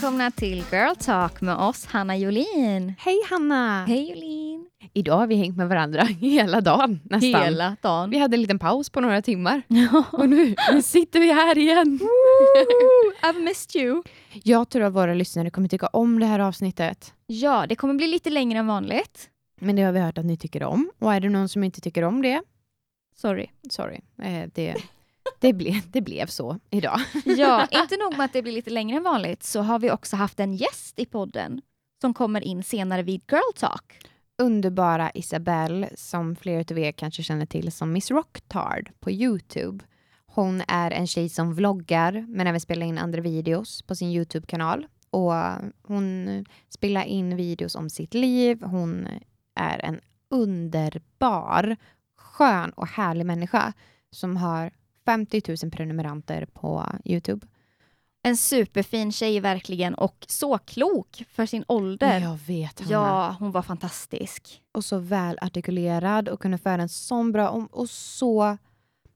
välkomna till Girl Talk med oss, Hanna Jolin. Hej Hanna! Hej Jolin! Idag har vi hängt med varandra hela dagen nästan. Hela dagen. Vi hade en liten paus på några timmar och nu, nu sitter vi här igen. I've missed you. Jag tror att våra lyssnare kommer tycka om det här avsnittet. Ja, det kommer bli lite längre än vanligt. Men det har vi hört att ni tycker om. Och är det någon som inte tycker om det, Sorry. sorry. Eh, det, det, ble, det blev så idag. Ja, inte nog med att det blir lite längre än vanligt så har vi också haft en gäst i podden som kommer in senare vid Girl Talk. Underbara Isabelle, som flera av er kanske känner till som Miss Rocktard på Youtube. Hon är en tjej som vloggar, men även spelar in andra videos på sin Youtube-kanal. Och hon spelar in videos om sitt liv. Hon är en underbar, skön och härlig människa som har 50 000 prenumeranter på Youtube. En superfin tjej verkligen och så klok för sin ålder. Jag vet, Hanna. Ja, hon var fantastisk. och så välartikulerad och kunde föra en sån bra... Och, och så,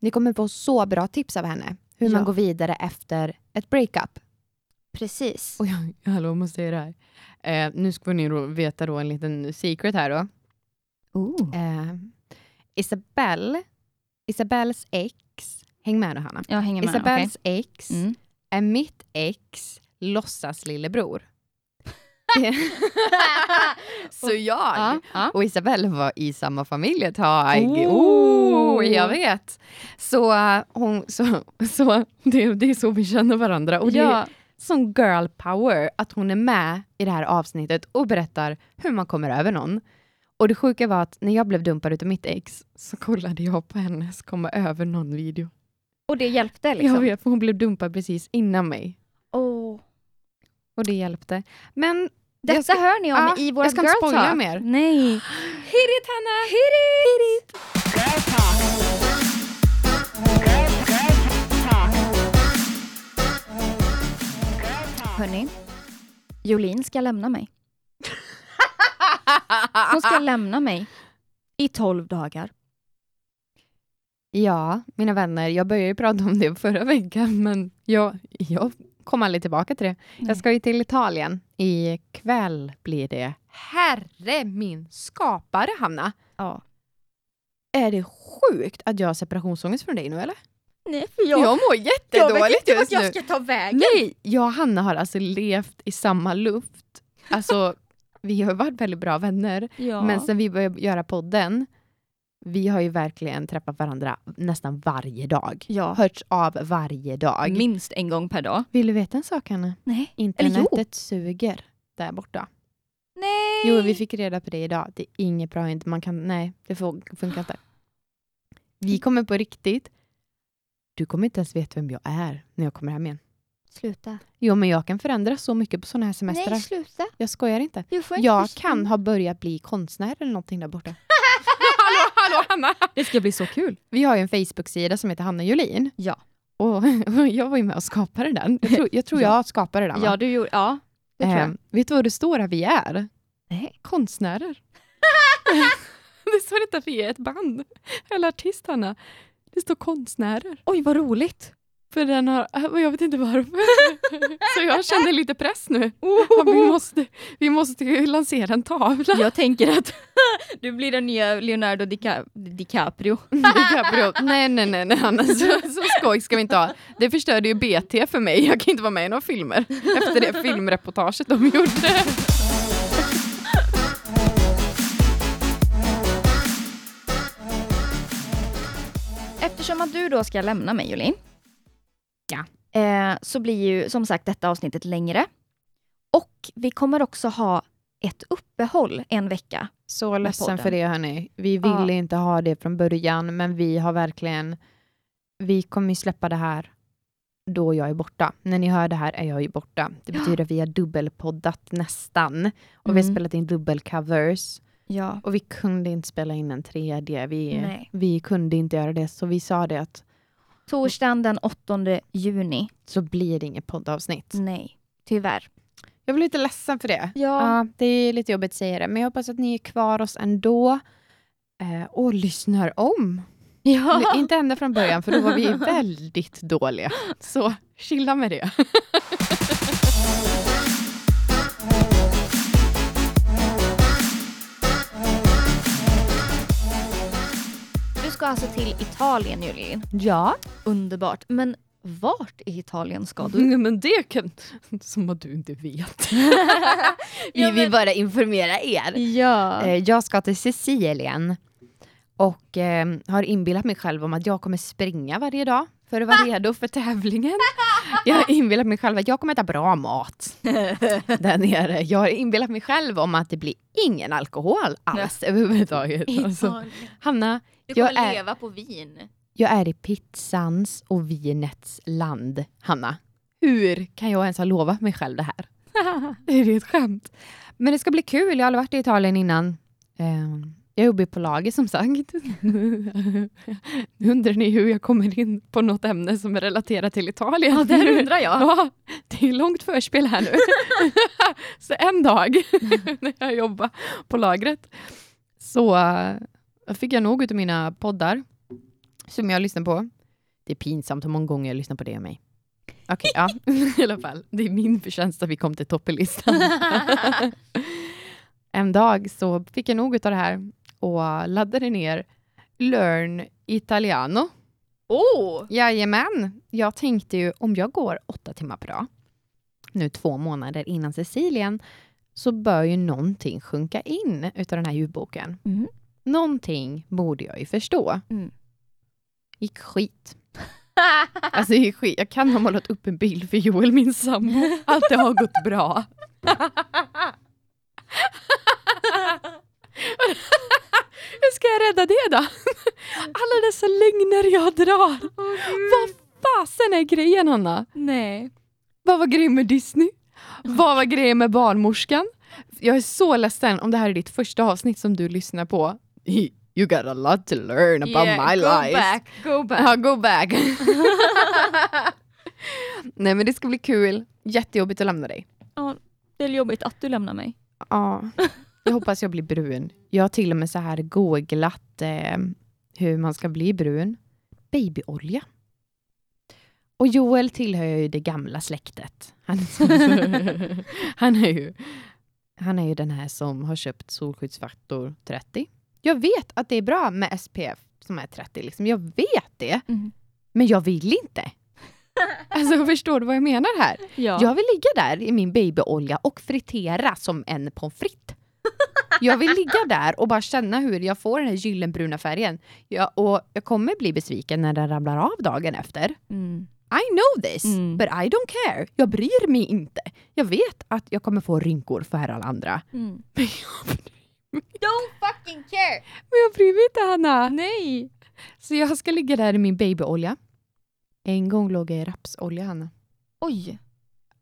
ni kommer få så bra tips av henne. Hur man Ja. går vidare efter ett breakup. Precis. Och jag, hallå, jag måste säga det här. Eh, nu ska ni då veta då en liten secret här då. Eh, Isabelle, Isabelles ex, häng med nu Hanna. Jag hänger med. Isabelles ex okej. Mm. är mitt ex låtsas lillebror. så jag Ja, ja. och Isabelle var i samma familj ett tag. Oh. Oh, jag vet. Så, äh, hon, så, så det, det är så vi känner varandra. Och det ja. är sån girl power att hon är med i det här avsnittet och berättar hur man kommer över någon. Och det sjuka var att när jag blev dumpad utav mitt ex så kollade jag på hennes komma över någon video. Och det hjälpte liksom? Jag vet, för hon blev dumpad precis innan mig. Åh. Och det hjälpte. Men Detta ska, hör ni om Ja, i våra jag ska Girl inte spoila Talk. mer. Nej. Hit it Hanna! Hit it! Hörni, Jolin ska lämna mig. Hon ska lämna mig i 12 dagar. Ja, mina vänner, jag började ju prata om det förra veckan, men jag, jag kom aldrig tillbaka till det. Jag ska ju till Italien. Ikväll blir det. Herre min skapare, Hanna! Ja. Är det sjukt att jag har separationsångest från dig nu, eller? Nej, för Jag, mår jättedåligt just nu. ta vägen. Nej, jag och Hanna har alltså levt i samma luft. Alltså, vi har varit väldigt bra vänner, Ja. men sen vi började göra podden, vi har ju verkligen träffat varandra nästan varje dag. ja. hörts av varje dag. Minst en gång per dag. Vill du veta en sak, Hanna? Nej. Internetet suger där borta. Nej! Jo, vi fick reda på det idag. Det är inget bra. Inte. Man kan, nej, det funkar inte. Vi kommer på riktigt. Du kommer inte ens veta vem jag är när jag kommer hem igen. Sluta. Jo, men jag kan förändras så mycket på sådana här semestrar. Nej, sluta. Jag skojar inte. Du får inte Jag förstå. kan ha börjat bli konstnär eller någonting där borta. hallå, Hanna! Det ska bli så kul. Vi har ju en Facebook-sida som heter Hanna Jolin. Ja. Och, och jag var ju med och skapade den. Jag tror jag, tror Ja. jag skapade den. va? Ja, du gjorde... Ja, det tror jag. Eh, vet du vad det står att vi är? Nej. Konstnärer. det står inte att vi är ett band eller artist, Hanna. Det står konstnärer. Oj, vad roligt. För den har, och jag vet inte varför. Så jag känner lite press nu. Ja, vi, måste, vi måste lansera en tavla. Jag tänker att du blir den nya Leonardo Dica- DiCaprio. DiCaprio. Nej, nej, nej, nej Hanna. Så, så skoj ska vi inte ha. Det förstörde ju BT för mig. Jag kan inte vara med i några filmer efter det filmreportaget de gjorde. Eftersom att du då ska lämna mig, Jolin. Ja. Eh, så blir ju som sagt detta avsnittet längre. Och vi kommer också ha ett uppehåll en vecka. Så ledsen för det hörni. Vi ville Ja. inte ha det från början, men vi har verkligen... Vi kommer ju släppa det här då jag är borta. När ni hör det här är jag ju borta. Det Ja. betyder att vi har dubbelpoddat nästan. Och vi har Mm. spelat in dubbelcovers. Ja. Och vi kunde inte spela in en tredje. Vi, Nej. vi kunde inte göra det, så vi sa det att Torsdagen den 8 juni. så blir det inget poddavsnitt. Nej, tyvärr. Jag blir lite ledsen för det. Ja. Ja, det är lite jobbigt att säga det, men jag hoppas att ni är kvar oss ändå. Eh, och lyssnar om. Ja. Inte ända från början, för då var vi väldigt dåliga. Så chilla med det. ska alltså till Italien Julin. Ja. Underbart. Men vart i Italien ska du? Nej, men det kan... Som att du inte vet. vi vill bara informera er. Ja. Eh, Jag ska till Sicilien och eh, har inbillat mig själv om att jag kommer springa varje dag för att vara redo för tävlingen. Jag har inbillat mig själv att jag kommer äta bra mat där nere. Jag har inbillat mig själv om att det blir ingen alkohol alls överhuvudtaget. Alltså. Hanna, Du kommer jag är- leva på vin. jag är i pizzans och vinets land. Hanna, hur kan jag ens ha lovat mig själv det här? Är det ett skämt? Men det ska bli kul, jag har aldrig varit i Italien innan. Eh, jag jobbar på lager som sagt. Nu undrar ni hur jag kommer in på något ämne som är relaterat till Italien. Ja, det undrar jag. Ja, det är långt förspel här nu. så en dag när jag jobbade på lagret så eh, fick jag nog av mina poddar som jag lyssnar på. Det är pinsamt hur många gånger jag lyssnar på det och mig. Okej, ja. I alla fall. Det är min förtjänst att vi kom till topplistan. en dag så fick jag nog av det här och laddade ner Learn Italiano. Oh! Jajamän. Jag tänkte ju om jag går åtta timmar per dag, nu två månader innan Sicilien, så bör ju någonting sjunka in utav den här ljudboken. Mm. Någonting borde jag ju förstå. Mm. Gick skit. Alltså det gick skit. Jag kan ha målat upp en bild för Joel, min sambo. Allt det har gått bra. Ska jag rädda det då? Alla dessa lögner jag drar. Vad fasen är grejen Hanna? Nej. Vad var grejen med Disney? Vad var grejen med barnmorskan? Jag är så ledsen om det här är ditt första avsnitt som du lyssnar på. You got a lot to learn about my go life. back, go back. Ja, go back. Nej men det ska bli kul. Jättejobbigt att lämna dig. Ja, det är jobbigt att du lämnar mig. Ja, jag hoppas jag blir brun. Jag har till och med så här googlat eh, hur man ska bli brun. Babyolja. Och Joel tillhör ju det gamla släktet. Han, han, är ju, han är ju den här som har köpt solskyddsfaktor 30. Jag vet att det är bra med SPF som är 30. Liksom. Jag vet det, Mm. men jag vill inte. Alltså förstår du vad jag menar här? Ja. Jag vill ligga där i min babyolja och fritera som en pommes frites. Jag vill ligga där och bara känna hur jag får den här gyllenbruna färgen. Jag, och jag kommer bli besviken när den ramlar av dagen efter. Mm. I know this, Mm. but I don't care. Jag bryr mig inte. Jag vet att jag kommer få rynkor för alla andra. Mm. Men jag, Don't fucking care! men jag bryr mig inte, Hanna. Nej! Så jag ska ligga där i min babyolja. En gång låg jag i rapsolja, Hanna. Oj.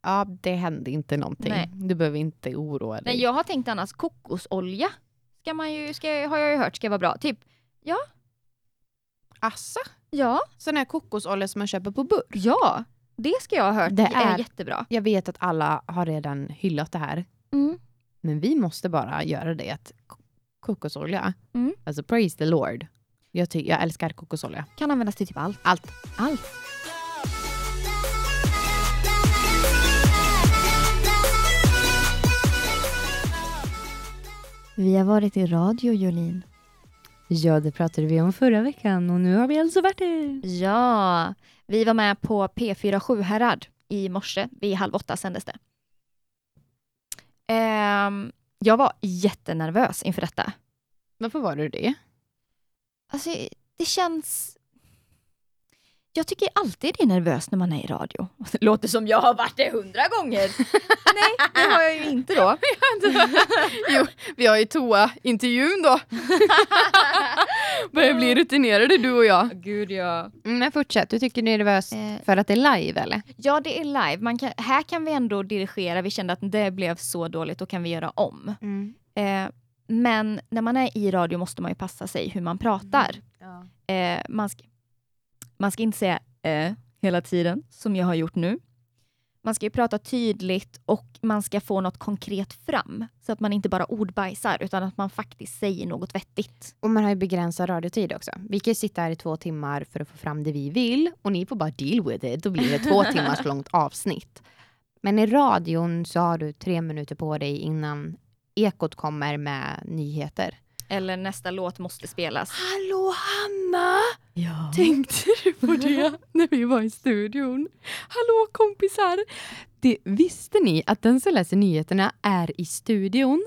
Ja, det hände inte någonting. Nej. Du behöver inte oroa dig. Nej, jag har tänkt annars kokosolja. Ska man ju, ska, har jag ju hört ska vara bra. Typ, Assa? ja, Sån här kokosolja som man köper på burk. ja. Det ska jag ha hört Det är, är- jättebra. Jag vet att alla har redan hyllat det här. Mm. Men vi måste bara göra det. Att ko- kokosolja, Mm. alltså praise the Lord. Jag, ty- jag älskar kokosolja. Kan användas till typ allt. Allt. Allt. Vi har varit i radio, Jolin. Ja, det pratade vi om förra veckan och nu har vi alltså varit det. Ja, vi var med på P4 Sjuhärad i morse. Vid halv åtta sändes det. Ehm, jag var jättenervös inför detta. Varför var du det? Alltså, det känns... Jag tycker alltid det är nervöst när man är i radio. Det låter som jag har varit det hundra gånger. Nej, det har jag ju inte då. jo, vi har ju toa-intervjun då. Börjar bli rutinerade du och jag. Gud ja. Mm, men fortsätt, du tycker det är nervöst Eh, för att det är live eller? ja, det är live. Man kan, här kan vi ändå dirigera. Vi kände att det blev så dåligt, då kan vi göra om. Eh, men när man är i radio måste man ju passa sig hur man pratar. Ja. Eh, man, ska, man ska inte säga eh, hela tiden, som jag har gjort nu. Man ska ju prata tydligt och man ska få något konkret fram. Så att man inte bara ordbajsar, utan att man faktiskt säger något vettigt. Och man har ju begränsad radiotid också. Vi kan ju sitta här i två timmar för att få fram det vi vill och ni får bara deal with it. Då blir det två timmars långt avsnitt. Men i radion så har du tre minuter på dig innan Ekot kommer med nyheter. Eller nästa låt måste spelas. Hallå Hanna! Ja. Tänkte du på det när vi var i studion? Hallå kompisar! Det, visste ni att den som läser nyheterna är i studion?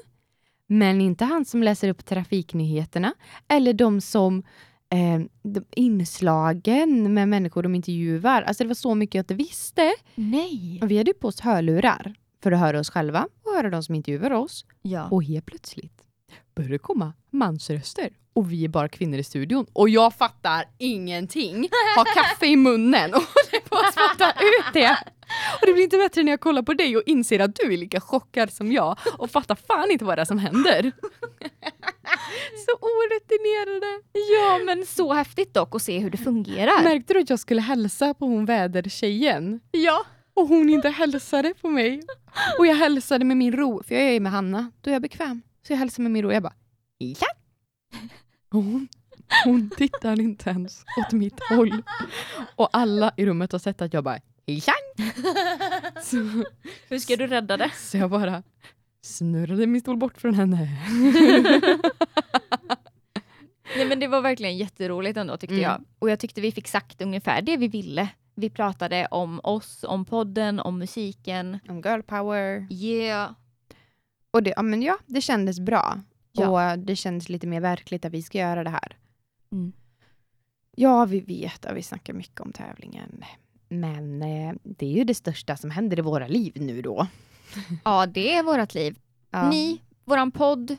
Men inte han som läser upp trafiknyheterna eller de som eh, de inslagen med människor de intervjuar. Alltså det var så mycket jag inte visste. Nej. Och vi hade på oss hörlurar för att höra oss själva och höra de som intervjuar oss. Ja. Och helt plötsligt börjar det komma mansröster. Och vi är bara kvinnor i studion. Och jag fattar ingenting. Har kaffe i munnen och håller på att spotta ut det. Och det blir inte bättre när jag kollar på dig och inser att du är lika chockad som jag och fattar fan inte vad det är som händer. Så orutinerade. ja, men så häftigt dock att se hur det fungerar. Märkte du att jag skulle hälsa på hon vädertjejen? ja. Och hon inte hälsade på mig. Och jag hälsade med min ro, för jag är med Hanna. Då är jag bekväm. Så jag hälsade med min ro. Jag bara, ja. Och hon, hon tittar inte ens åt mitt håll. Och alla i rummet har sett att jag bara, ja. Så, Hur ska du rädda det? så jag bara snurrade min stol bort från henne. Nej, men det var verkligen jätteroligt ändå tyckte Mm. jag. Och jag tyckte vi fick sagt ungefär det vi ville. Vi pratade om oss, om podden, om musiken. Om girl power. Yeah. Och det, ja, men ja, det kändes bra. Ja. Och det kändes lite mer verkligt att vi ska göra det här. Mm. Ja, vi vet och vi snackar mycket om tävlingen. Men eh, det är ju det största som händer i våra liv nu då. Ja, det är vårt liv. Ja. Ni, våran podd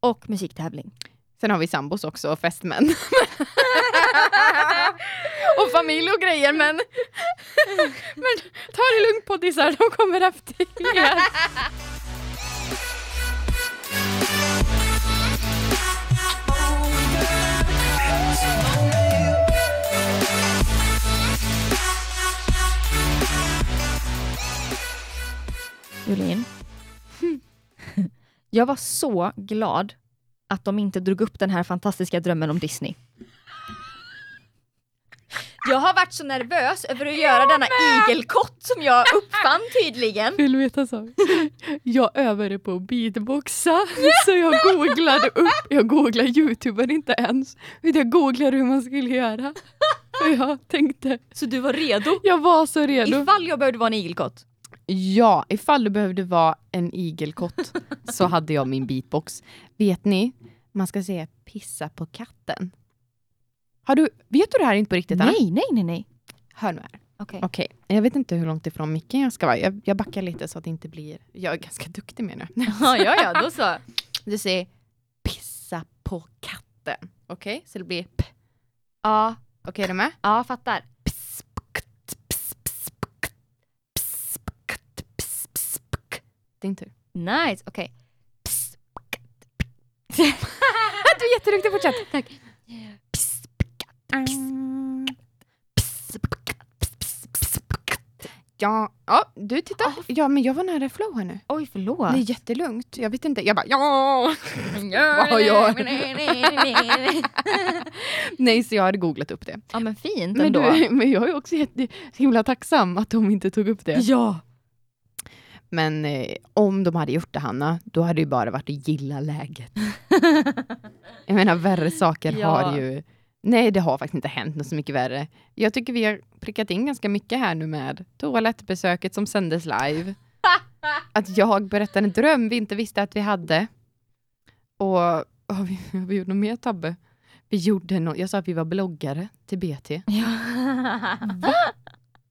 och musiktävling. Sen har vi sambos också och fästmän. och familj och grejer men, men ta det lugnt poddisar, de kommer efter er. Julin. Jag var så glad att de inte drog upp den här fantastiska drömmen om Disney. Jag har varit så nervös över att göra denna igelkott som jag uppfann tydligen. Vill du veta så? Jag övade på att beatboxa så jag googlade upp, jag googlade youtubern inte ens, utan jag googlade hur man skulle göra. För jag tänkte, Så du var redo? jag var så redo. Ifall jag behövde vara en igelkott. Ja, ifall du behövde vara en igelkott så hade jag min beatbox. Vet ni, man ska säga pissa på katten. Har du, vet du det här inte på riktigt? Anna? Nej, nej, nej, nej. Hör nu här. Okej. Okej, jag vet inte hur långt ifrån micken jag ska vara. Jag, jag backar lite så att det inte blir... Jag är ganska duktig med det. Ja, ja, ja, då så. Du säger pissa på katten. Okej, så det blir p. Ja, Okej, är du med? ja, fattar. Din tur. Nice, okej. Piss. Du är jätteduktig, fortsätt. Tack. Ja, ja, du titta. Ja, men jag var nära flow här nu. Oj, förlåt. Det är jättelugnt. Jag vet inte. Jag bara ja. Vad jag? Nej, så jag hade googlat upp det. Ja, men fint Men, ändå. du, men jag är också jätte, himla tacksam att de inte tog upp det. Ja. Men eh, om de hade gjort det, Hanna, då hade det ju bara varit att gilla läget. jag menar, värre saker Ja. har ju... Nej, det har faktiskt inte hänt något så mycket värre. Jag tycker vi har prickat in ganska mycket här nu med toalettbesöket som sändes live. Att jag berättade en dröm vi inte visste att vi hade. Och har vi, har vi gjort något mer Tabbe? Vi gjorde no jag sa att vi var bloggare till BT.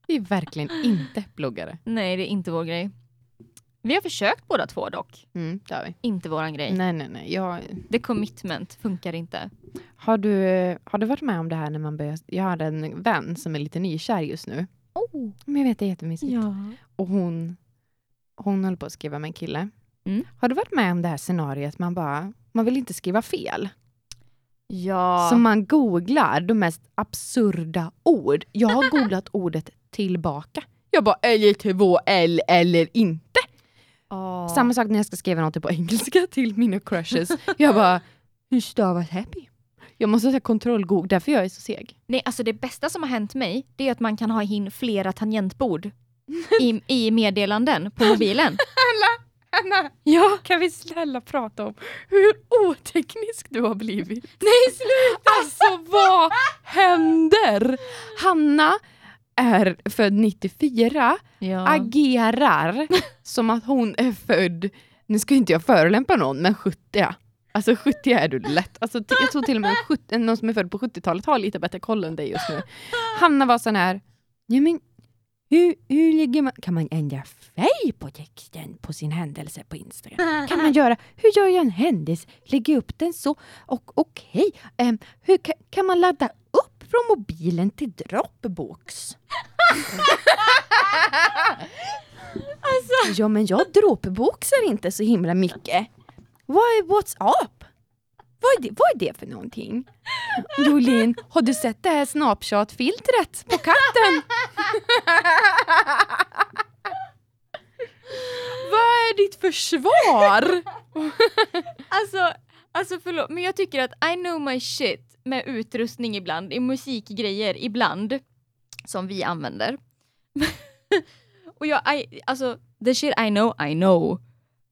Vi är verkligen inte bloggare. Nej, det är inte vår grej. Vi har försökt båda två dock. Mm, det har vi. Inte våran grej. Nej, nej, nej. Jag, The commitment funkar inte. har, du, har du varit med om det här när man börjar... Jag har en vän som är lite nykär just nu. Oh. Men jag vet, det är jättemysigt. Ja. Och hon, hon höll på att skriva med en kille. Mm. Har du varit med om det här scenariet? Man bara, man vill inte skriva fel. Ja. Så man googlar de mest absurda ord. Jag har googlat ordet tillbaka. Jag bara, eller två L eller inte. Åh. Samma sak när jag ska skriva något på engelska till mina crushes. Jag bara, hur stavas happy? Jag måste säga kontrollgoogla, därför jag är så seg. Nej, alltså det bästa som har hänt mig, det är att man kan ha in flera tangentbord i, i meddelanden på mobilen. Hanna, Ja. kan vi snälla prata om hur oteknisk du har blivit? Nej, sluta! Alltså vad händer? Hanna är född 94, Ja. agerar som att hon är född, nu ska inte jag förolämpa någon, men 70. Alltså 70 är du lätt. Alltså, jag tror till och med 70, någon som är född på 70-talet har lite bättre koll än dig just nu. Hanna var sån här, ja, men, hur, hur lägger man, kan man ändra färg på texten på sin händelse på Instagram? Kan man göra, hur gör jag en händelse? Lägger upp den så? Och okej, ehm, hur ka, kan man ladda upp från mobilen till Dropbox? Ja men jag dropboxar inte så himla mycket. Vad är WhatsApp? Vad är, det, vad är det för någonting? Jolin, har du sett det här Snapchat-filtret på katten? vad är ditt försvar? Alltså, alltså förlåt, men jag tycker att I know my shit med utrustning ibland, i musikgrejer ibland, som vi använder. och jag, I, alltså, the shit I know, I know.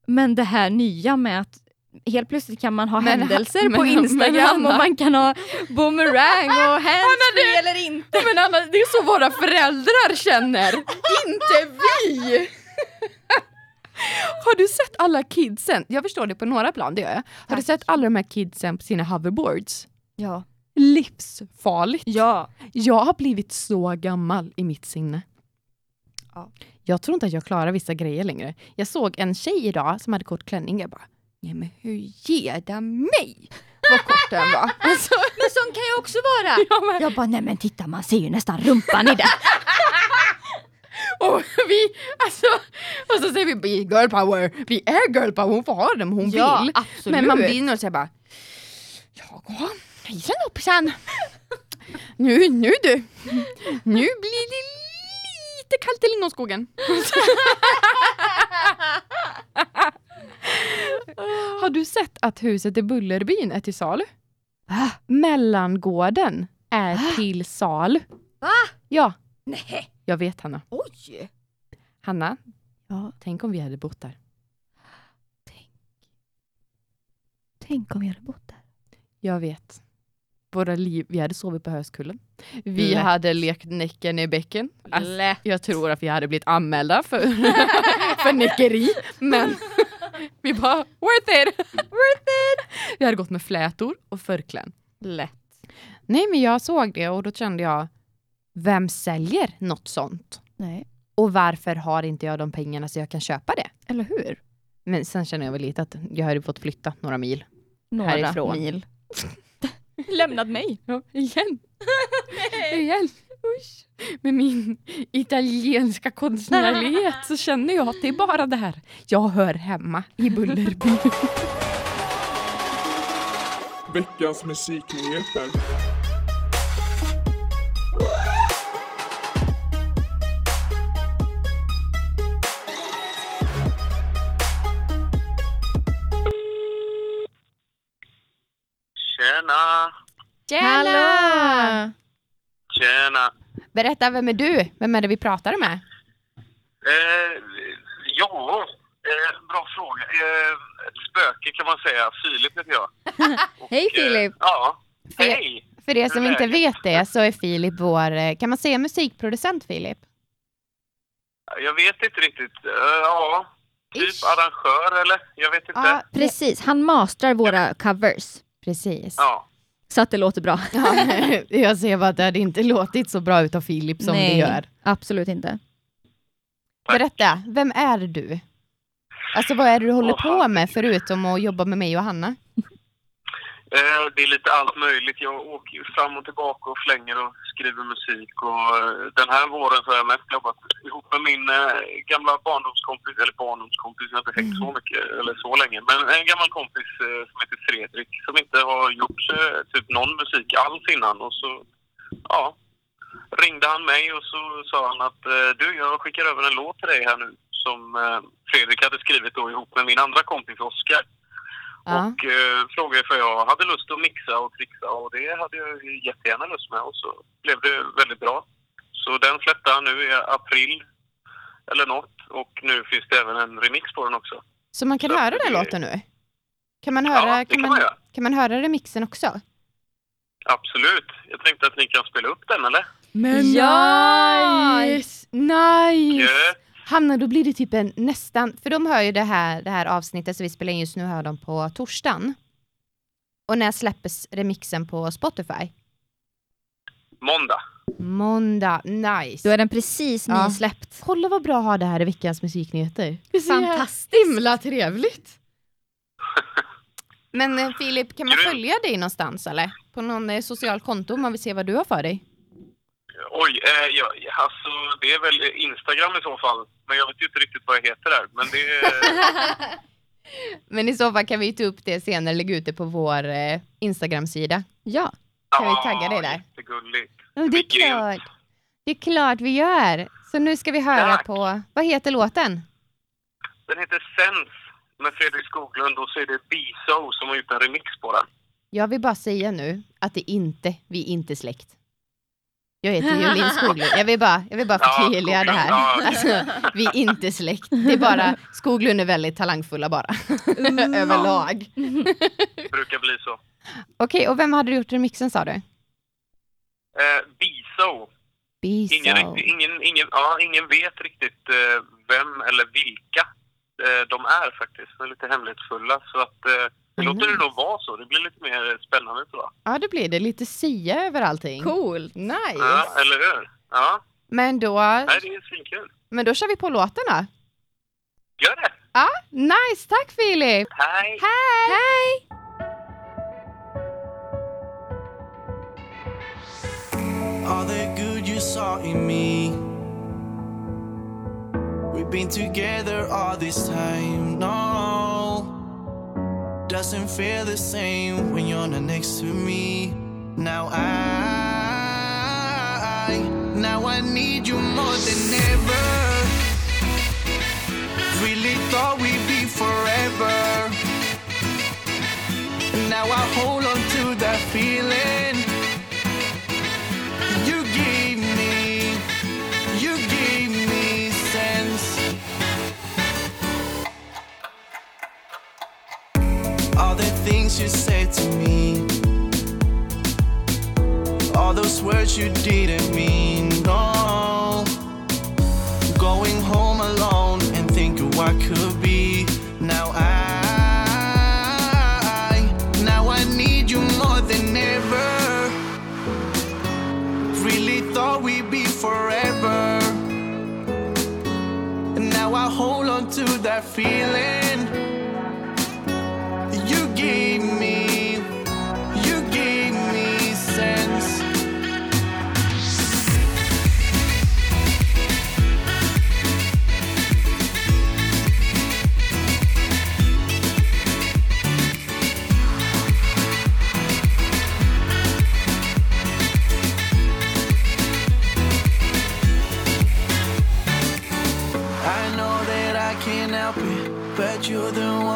Men det här nya med att helt plötsligt kan man ha Men- händelser på men- Instagram men och man kan ha boomerang och handsfree eller inte. Men Anna, det är så våra föräldrar känner, inte vi! Har du sett alla kidsen? Jag förstår det på några plan, det gör jag. Har du Tack. sett alla de här kidsen på sina hoverboards? Ja. Livsfarligt. Ja. Jag har blivit så gammal i mitt sinne. Ja. Jag tror inte att jag klarar vissa grejer längre. Jag såg en tjej idag som hade kort klänning. Jag bara, nej men hur ger den mig? Vad kort den var. Alltså, Men sån kan jag också vara! ja, men, Jag bara, nej men titta man ser ju nästan rumpan i det. och vi, alltså, och så säger vi, girl power. Vi är girl power, hon får ha dem hon Ja, vill. absolut. Men man blir nog såhär bara, ja, hejsan hoppsan. Nu, nu du. Nu blir det lite kallt i lingonskogen. Har du sett att huset i Bullerbyn är till salu? Va? Mellangården är till salu. Va? Ja, Nej. jag vet Hanna. Oj! Hanna, Ja, tänk om vi hade bott där. tänk om vi hade bott där. Jag vet. Våra liv, vi hade sovit på Höskullen. Vi Lätt. hade lekt Näcken i bäcken. Alltså, jag tror att vi hade blivit anmälda för, för näckeri. Men vi bara, worth it! worth it! Vi hade gått med flätor och förkläden. Lätt. Nej men jag såg det och då kände jag, vem säljer något sånt? Nej. Och varför har inte jag de pengarna så jag kan köpa det? Eller hur? Men sen känner jag väl lite att jag hade fått flytta några mil. Några Härifrån. mil. Lämnat mig. Ja, igen. igen. Usch. Med min italienska konstnärlighet så känner jag att det är bara det här. Jag hör hemma i Bullerby. Veckans musiknyheter. Tjena! Hallå! Tjena! Berätta, vem är du? Vem är det vi pratar med? Eh, ja, eh, bra fråga. Eh, ett spöke kan man säga. Filip heter jag. Hej Eh, Filip! ja, Fe- hej! För er som inte vet det så är Filip vår, eh, kan man säga musikproducent Filip? Jag vet inte riktigt. Eh, ja, typ Ish. arrangör eller? Jag vet inte. Ja, Precis, han mastrar våra covers. precis. Ja. Så att det låter bra. Ja, jag ser bara att det hade inte låtit så bra utav Filip som det gör. absolut inte. Berätta, vem är du? Alltså vad är det du håller på med förutom att jobba med mig och Hanna? Eh, det är lite allt möjligt. Jag åker fram och tillbaka och flänger och skriver musik. Och eh, den här våren så har jag mest jobbat ihop med min eh, gamla barndomskompis, eller barndomskompis, jag har inte hängt så mycket, eller så länge. Men en gammal kompis som heter Fredrik som inte har gjort typ någon musik alls innan. Och så, ja, ringde han mig och så sa han att du, jag skickar över en låt till dig här nu som Fredrik hade skrivit då ihop med min andra kompis Oskar. Ja. Och eh, frågade för jag hade lust att mixa och trixa och det hade jag ju jättegärna lust med och så blev det väldigt bra. Så den släppte han nu i april eller något och nu finns det även en remix på den också. Så man kan Så höra det- den låten nu? Kan man Ja, höra, det kan kan man, man kan man höra remixen också? Absolut. Jag tänkte att ni kan spela upp den, eller? Men Ja! nice! Nice! Gött. Hanna, då blir det typ en nästan, för de hör ju det här, det här avsnittet som vi spelar in just nu, hör de på torsdagen. Och när släppes remixen på Spotify? Måndag. Måndag, nice. Då är den precis Ja. nysläppt. Kolla vad bra att ha det här i veckans musiknyheter. Fantastiskt. Himla trevligt. Men eh, Filip, kan man följa dig någonstans eller? På någon eh, social konto om man vill se vad du har för dig? Oj, eh, ja, alltså det är väl Instagram i så fall. Men jag vet ju inte riktigt vad jag heter där. Men det. Men i så fall kan vi ta upp det senare, lägga ut det på vår eh, Instagram-sida. Ja. Kan vi tagga dig där? Jättegulligt. Ja, det är klart. Det är klart vi gör. Så nu ska vi höra Tack. på, vad heter låten? Den heter Sense med Fredrik Skoglund och så är det B-So som har gjort en remix på den. Jag vill bara säga nu att det inte, vi är inte släkt. Jag heter Jolin Skoglund. Jag vill bara, jag vill bara Ja, förtydliga det här. Ja. Alltså, vi är inte släkt. Det är bara, Skoglund är väldigt talangfulla bara. Överlag. Det brukar bli så. Okej, och vem hade gjort remixen sa du? Eh. Ingen, Biso. riktigt, ingen, ingen, ja, ingen vet riktigt eh, vem eller vilka eh, de är faktiskt. De är lite hemlighetsfulla. Så att, eh, Mm. Låter det nog vara så. Det blir lite mer spännande tror jag. Ja, det blir det. Lite sia över allting. Coolt. Nice. Ja, eller hur? Ja, Men då, nej, det är svinkul. men då kör vi på låten då. Gör det! Ja, nice. Tack Filip. Hej! Hej! Hej! all the good you saw in me. We've been together all this time, no. Doesn't feel the same when you're not next to me. Now I, now I need you more than ever. Really thought we'd be forever. Now I hold on to that feeling things you said to me, all those words you didn't mean, no. Going home alone and think of what could be. Now I, now I need you more than ever really thought we'd be forever. And now I hold on to that feeling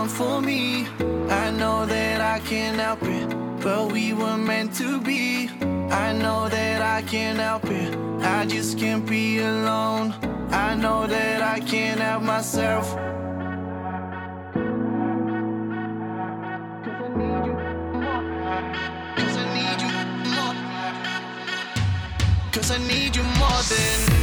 for me. I know that I can't help it, but we were meant to be. I know that I can't help it, I just can't be alone. I know that I can't help myself. Cause I need you more. 'Cause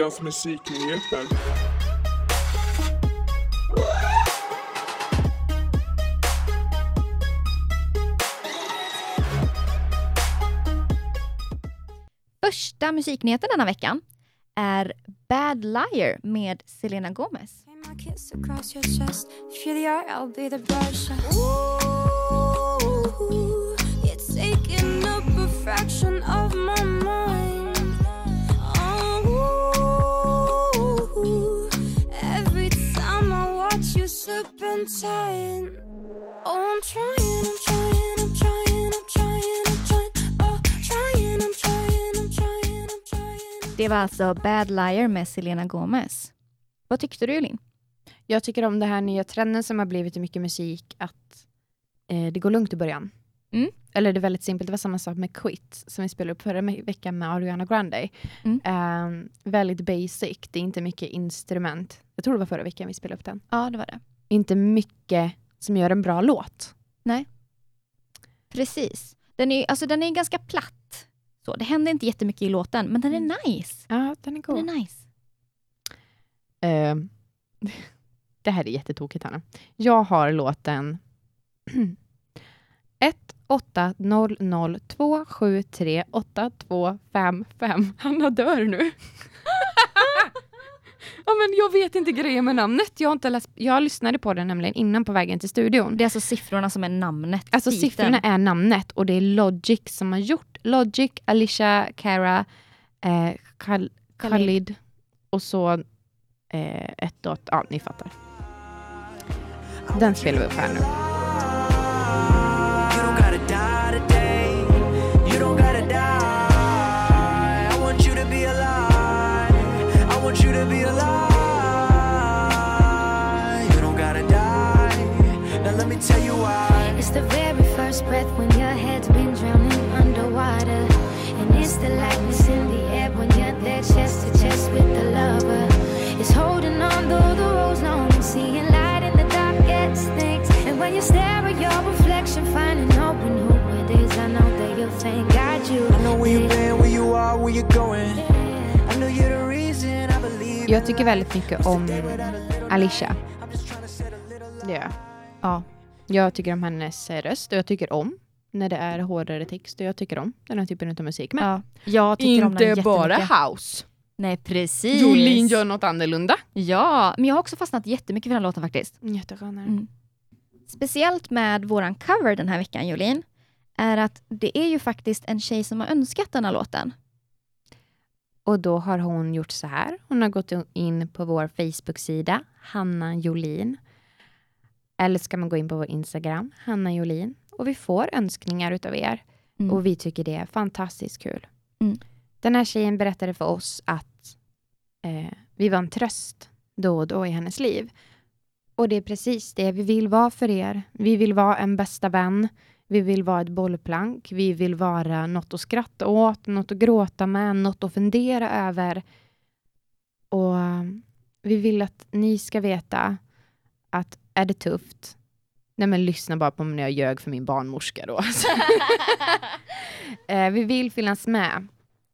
veckans musiknyheter. Första musiknyheten denna veckan är Bad Liar med Selena Gomez. Ooh, you're taking up a fraction of my mind serpentine. Oh, I'm trying, I'm trying, I'm trying, I'm trying, I'm trying. Oh, trying, I'm trying, I'm trying, I'm trying. Det var alltså Bad Liar med Selena Gomez. Vad tyckte du Elin? Jag tycker om den här nya trenden som har blivit i mycket musik, att eh, det går lugnt i början. Mm. Eller det är väldigt simpelt, det var samma sak med Quit, som vi spelade upp förra veckan med Ariana Grande. Mm. Ehm, väldigt basic, det är inte mycket instrument. Jag tror det var förra veckan vi spelade upp den. Ja, det var det. Inte mycket som gör en bra låt. Precis. Den är, alltså, den är ganska platt. Så, det händer inte jättemycket i låten, men den är nice. Ja, den är Den god. är nice. Ehm, det här är jättetokigt, Hanna. Jag har låten 18002738255. Hanna dör nu. ja, men jag vet inte grejen med namnet. Jag, har inte läst, jag lyssnade på den nämligen innan på vägen till studion. Det är alltså siffrorna som är namnet. Alltså titeln. siffrorna är namnet och det är Logic som har gjort. Logic, Alicia, Cara, eh, Khal- Khalid och så eh, ett dot. Ja, ni fattar. Den spelar vi upp här nu. Breath when your head's been drowning underwater. And it's the lightness in the air when you're there chest to chest with the lover. It's holding on though the road's long and seeing light in the darkest things. And when you stare at your reflection, finding out when who it is, I know that you'll thank God you. I know where you've been, where you are, where you're going. I know you're the reason I believe. Jag tycker väldigt mycket om Alicia. Det gör jag. Ja. Jag tycker om hennes eh, röst och jag tycker om när det är hårdare text och jag tycker om den här typen av musik. Men ja. Jag tycker om den inte bara jättemycket. house. Nej, precis. Jolin gör något annorlunda. Ja, men jag har också fastnat jättemycket för den låten faktiskt. Jätteskönare. Mm. Speciellt med våran cover den här veckan, Jolin, är att det är ju faktiskt en tjej som har önskat den här låten. Och då har hon gjort så här. Hon har gått in på vår Facebook-sida, Hanna Jolin. Eller ska man gå in på vår Instagram, Hanna Jolin. Och vi får önskningar utav er. Mm. Och vi tycker det är fantastiskt kul. Mm. Den här tjejen berättade för oss att eh, vi var en tröst då och då i hennes liv. Och det är precis det vi vill vara för er. Vi vill vara en bästa vän. Vi vill vara ett bollplank. Vi vill vara något att skratta åt, något att gråta med, något att fundera över. Och vi vill att ni ska veta att är det tufft, nej men lyssna bara på när jag ljög för min barnmorska då. Eh, vi vill finnas med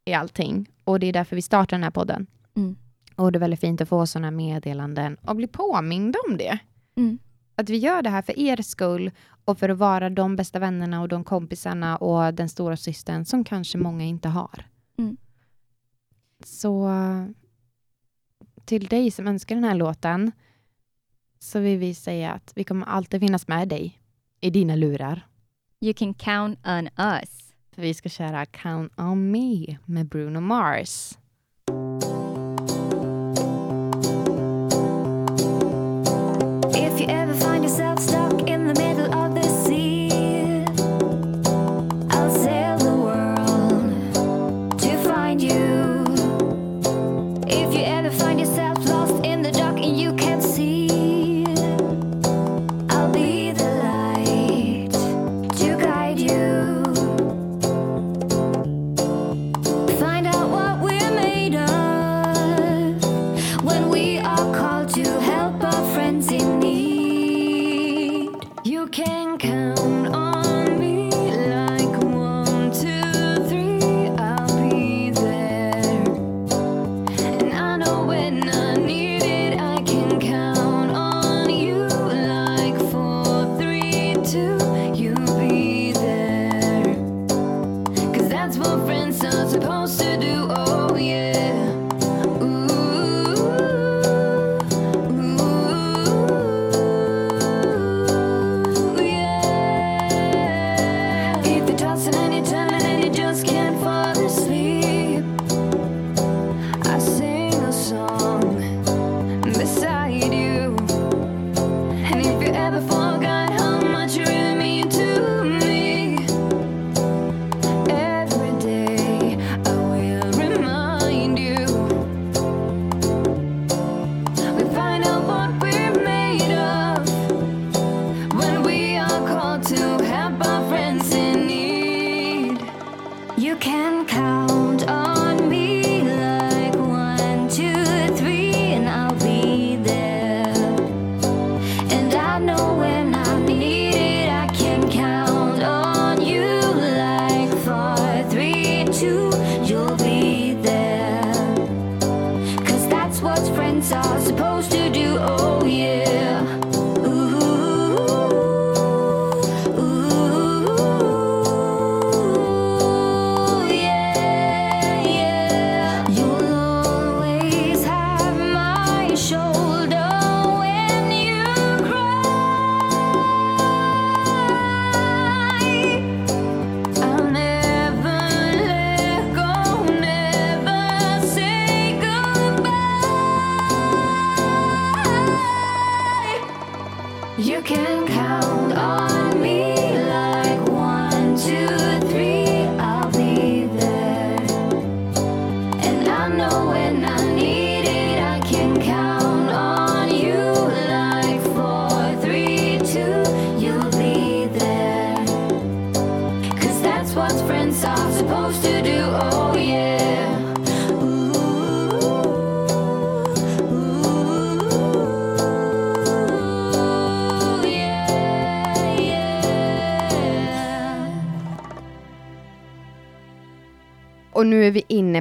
i allting och det är därför vi startar den här podden. Mm. Och det är väldigt fint att få sådana meddelanden och bli påminda om det. Mm. Att vi gör det här för er skull och för att vara de bästa vännerna och de kompisarna och den stora systern som kanske många inte har. Mm. Så till dig som önskar den här låten så vill vi säga att vi kommer alltid finnas med dig i dina lurar. You can count on us. För vi ska köra Count on me med Bruno Mars.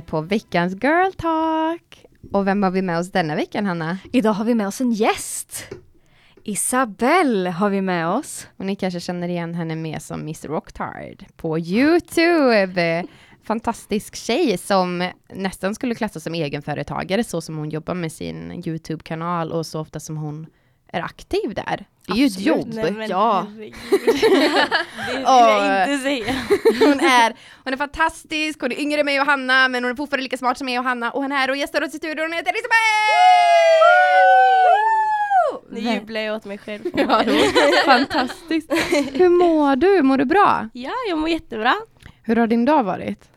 På veckans girl talk. Och vem har vi med oss denna veckan, Hanna? Idag har vi med oss en gäst. Isabelle har vi med oss. Och ni kanske känner igen henne mer som Miss Rocktard på Youtube. Fantastisk tjej som nästan skulle klassas som egenföretagare så som hon jobbar med sin Youtube-kanal och så ofta som hon är aktiv där. Det är ju ett jobb. Nej, men ja. det vill jag inte säga. Hon är, hon är fantastisk, hon är yngre än mig och Hanna, men hon är fortfarande lika smart som mig och Hanna och hon är här och gästar oss i studion. Hon heter Nu Isabelle! jublar jag åt mig själv. Ja, fantastiskt. Hur mår du? Mår du bra? ja, jag mår jättebra. Hur har din dag varit?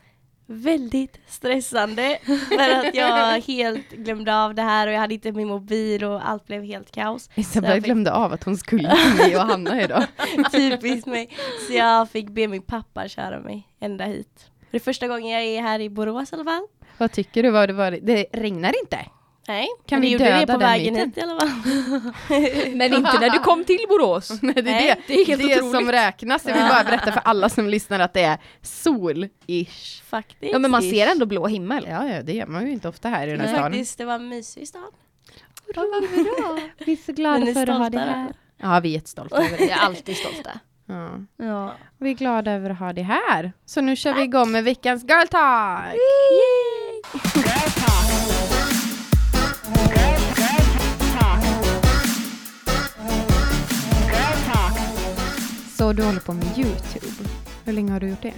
Väldigt stressande för att jag helt glömde av det här och jag hade inte min mobil och allt blev helt kaos. Isabelle fick- glömde av att hon skulle till och Hanna idag. Typiskt mig. Så jag fick be min pappa köra mig ända hit. Det är första gången jag är här i Borås i alla fall. Vad tycker du? Vad det, var? det regnar inte? Nej, Kan men vi gjorde det på den vägen hit i alla fall. Men inte när du kom till Borås. Nej, det är Nej, det, det är helt det otroligt. som räknas. Jag vill bara berätta för alla som lyssnar att det är sol-ish. Faktiskt. Ja men man ser ändå blå himmel. Ja, ja, det gör man ju inte ofta här i den här Men stan. faktiskt, det var mysig stad. Vi är så glada är för att ha dig här. Ja, vi är jättestolta över det. är alltid stolta. Ja. Ja. Vi är glada över att ha dig här. Så nu kör vi igång med veckans Girl Talk! Så du håller på med Youtube. Hur länge har du gjort det?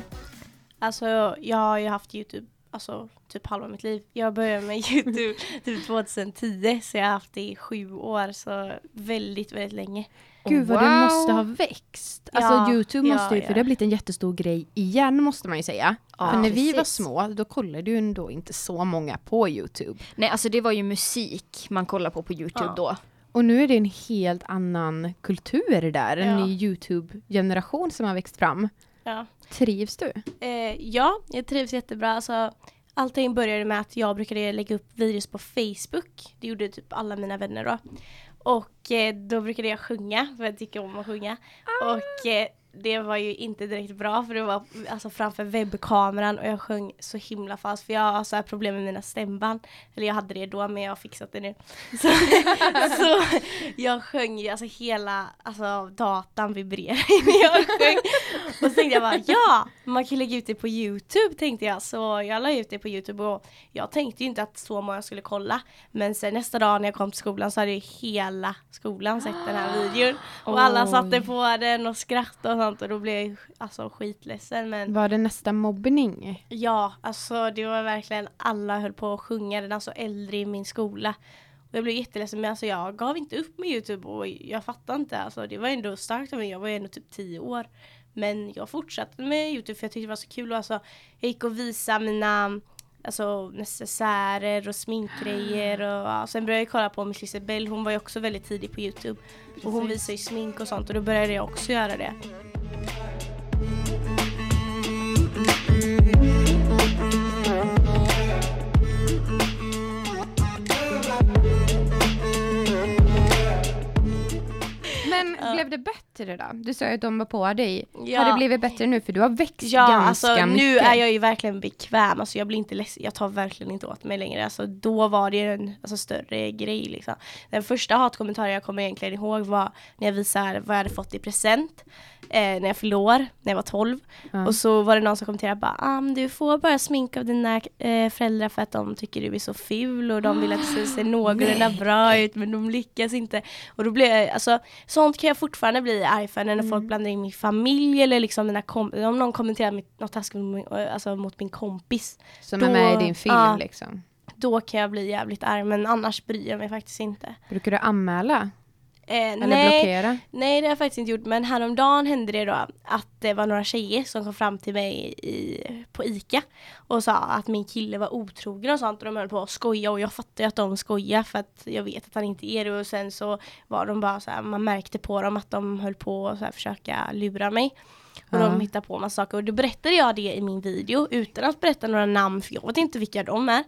Alltså jag har ju haft Youtube alltså, typ halva mitt liv. Jag började med Youtube typ 2010 så jag har haft det i sju år så väldigt, väldigt länge. Gud vad Wow. det måste ha växt. Alltså Ja, Youtube ja, måste ju, för ja. det har blivit en jättestor grej igen måste man ju säga. Ja, för när vi var precis. små, då kollade ju ändå inte så många på Youtube. Nej alltså det var ju musik man kollar på på Youtube Ja. då. Och nu är det en helt annan kultur där, en Ja. ny Youtube-generation som har växt fram. Ja. Trivs du? Eh, ja, jag trivs jättebra. Alltså, allting började med att jag brukade lägga upp videos på Facebook. Det gjorde typ alla mina vänner då. Och eh, då brukade jag sjunga, för jag tycker om att sjunga. Och eh, det var ju inte direkt bra för det var alltså framför webbkameran och jag sjöng så himla fast för jag har så här problem med mina stämband. Eller jag hade det då men jag har fixat det nu. Så, så jag sjöng ju alltså hela alltså, datan vibrerade när jag sjöng. Och så tänkte jag bara ja, man kan lägga ut det på Youtube tänkte jag. Så jag la ut det på Youtube och jag tänkte ju inte att så många skulle kolla. Men sen nästa dag när jag kom till skolan så hade ju hela skolan sett den här videon. Och alla satte på den och skrattade och sånt och då blev jag alltså skitledsen. Men Var det nästa mobbning? ja, alltså det var verkligen alla höll på att sjunga den, alltså äldre i min skola. Och jag blev jätteledsen men alltså jag gav inte upp med Youtube och jag fattar inte. Alltså det var ändå starkt av mig, jag var ju ändå typ 10 år. Men jag fortsatte med Youtube för jag tyckte det var så kul och alltså jag gick och visade mina alltså necessärer och sminkgrejer och ja, sen började jag kolla på Miss Lisabelle, hon var ju också väldigt tidig på Youtube. Och hon visar ju smink och sånt och då började jag också göra det. Men blev det bättre då? Du sa ju att de var på dig. Ja. Har det blivit bättre nu? För du har växt Ja, ganska alltså mycket. nu är jag ju verkligen bekväm. Alltså jag blir inte ledsen. Jag tar verkligen inte åt mig längre. Alltså då var det en alltså, större grej liksom. Den första hatkommentaren jag kommer egentligen ihåg var när jag visade vad jag hade fått i present. Eh, när jag år, när jag var 12. Ja. Och så var det någon som kommenterade bara ah, du får bara smink av dina eh, föräldrar för att de tycker du är så ful och de vill att du ska se någorlunda bra ut men de lyckas inte. Och då blev jag, alltså sånt kan jag fortfarande bli arg för när folk blandar in min familj eller liksom mina kom- om någon kommenterar mitt, något taskigt mot min, alltså, mot min kompis. Som är då- med i din film ja. liksom. Då kan jag bli jävligt arg men annars bryr jag mig faktiskt inte. Brukar du anmäla? Eh, Eller nej, blockera? Nej det har jag faktiskt inte gjort men häromdagen hände det då att det var några tjejer som kom fram till mig i, på ICA och sa att min kille var otrogen och sånt och de höll på att skoja och jag fattar ju att de skojar för att jag vet att han inte är det och sen så var de bara så här, man märkte på dem att de höll på att så här försöka lura mig. Och Ja. de hittade på massa saker och då berättade jag det i min video utan att berätta några namn för jag vet inte vilka de är.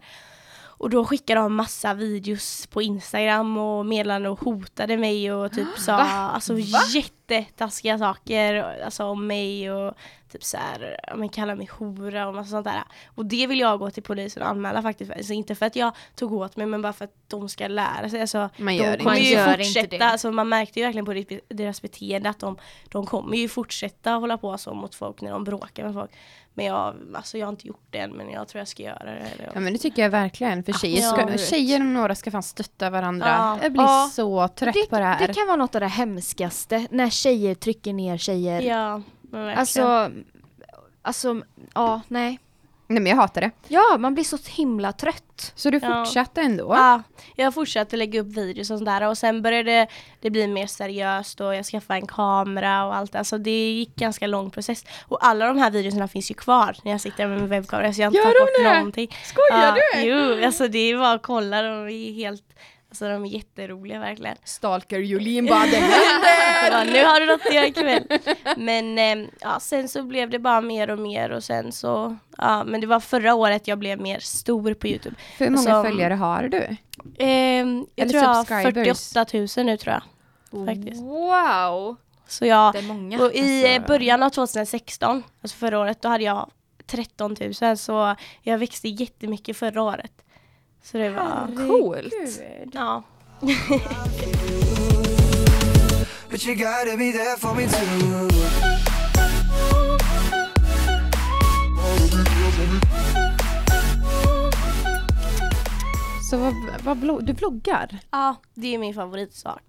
Och då skickade de massa videos på Instagram och meddelande och hotade mig och typ sa alltså jättetaskiga saker alltså om mig och typ så här, men kallar mig hora och massa sånt där. Och det vill jag gå till polisen och anmäla faktiskt. Alltså inte för att jag tog åt mig men bara för att de ska lära sig. Alltså, Man gör de inte kommer Man ju gör inte fortsätta, det. alltså man märkte ju verkligen på deras beteende att de, de kommer ju fortsätta hålla på så mot folk när de bråkar med folk. Men jag, alltså jag har inte gjort det än men jag tror jag ska göra det. Eller, Ja men det tycker jag verkligen. För tjejer, ska, tjejer och några ska fan stötta varandra. Ja. Jag blir Ja. så trött det, på det här. det kan vara något av det hemskaste när tjejer trycker ner tjejer. Ja, men verkligen. Alltså, alltså, ja, nej. Nej men jag hatar det. Ja, man blir så himla trött. Så du Ja. fortsatte ändå? Ja, jag fortsatte lägga upp videos och sådär och sen började det bli mer seriöst och jag skaffade en kamera och allt. Alltså det gick ganska lång process. Och alla de här videorna finns ju kvar när jag sitter med min webbkamera så jag har inte Gör tagit bort det? någonting. Skojar ja, du? Jo, alltså det är bara att kolla, de är helt, alltså de är jätteroliga verkligen. Stalker Jolin bara det Ja, nu har du något att göra ikväll. Men eh, ja, sen så blev det bara mer och mer och sen så, ja men det var förra året jag blev mer stor på Youtube. Hur många Alltså, följare har du? Ehm, jag Eller tror jag har subscribers. 48 000 nu tror jag. Faktiskt. Wow! Så jag, många. och i Alltså- eh, början av 2016, alltså förra året, då hade jag 13 000 så jag växte jättemycket förra året. Så det var, Coolt. ja. Så vad, vad vlogg, du vloggar? Ja, det är min favoritsak.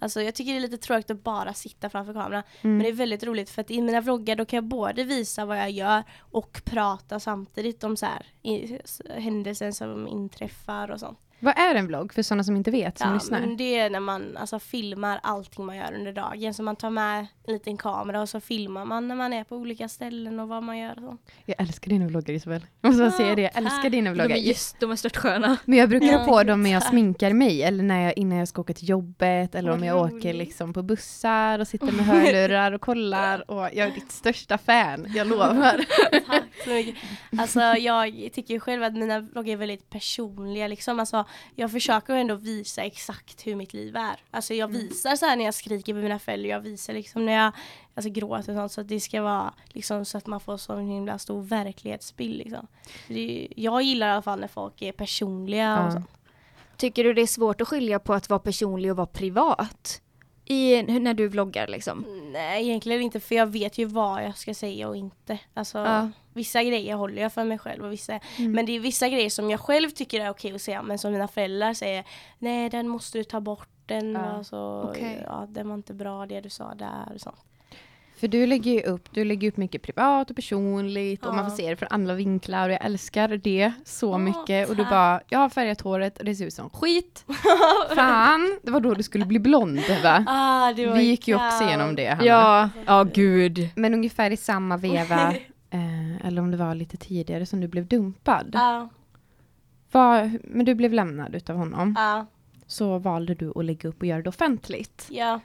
Alltså jag tycker det är lite tråkigt att bara sitta framför kameran. Mm. Men det är väldigt roligt för att i mina vloggar då kan jag både visa vad jag gör och prata samtidigt om så här händelser som inträffar och sånt. Vad är en vlogg för sådana som inte vet, som Ja, lyssnar? men det är när man alltså, filmar allting man gör under dagen. Så man tar med en liten kamera och så filmar man när man är på olika ställen och vad man gör och så. Jag älskar dina vloggar Isabel. Jag måste bara säga det, jag älskar tack. dina De vloggar. är, just, de är störtsköna. Men jag brukar ha på dem när jag sminkar mig eller när jag, innan jag ska åka till jobbet eller om jag åker liksom på bussar och sitter med hörlurar och kollar och jag är ditt största fan, jag lovar. Tack så mycket. Alltså jag tycker själv att mina vloggar är väldigt personliga liksom. Alltså jag försöker ändå visa exakt hur mitt liv är. Alltså jag Mm. visar så här när jag skriker med mina föräldrar, jag visar liksom när jag alltså, gråter och sånt så att det ska vara liksom så att man får så en himla stor verklighetsbild liksom. Det, jag gillar i alla fall när folk är personliga och Ja. så. Tycker du det är svårt att skilja på att vara personlig och vara privat? I, när du vloggar liksom? Nej egentligen inte för jag vet ju vad jag ska säga och inte. Alltså Ja. vissa grejer håller jag för mig själv och vissa Mm. Men det är vissa grejer som jag själv tycker är okej att säga men som mina föräldrar säger Nej den måste du ta bort den Ja. var så, Okej. ja, den var inte bra det du sa där och sånt. För du lägger ju upp, du lägger upp mycket privat och personligt och man Ja. får se det från alla vinklar och jag älskar det så Ja, mycket. Och du tack. bara, jag har färgat håret och det ser ut som skit. Fan, det var då du skulle bli blond va? Ah, det var Vi gick ju också igenom det Hanna. Ja, ja gud. Men ungefär i samma veva, eh, eller om det var lite tidigare som du blev dumpad. Ja, Var, men du blev lämnad utav honom. ja, Så valde du att lägga upp och göra det offentligt. ja,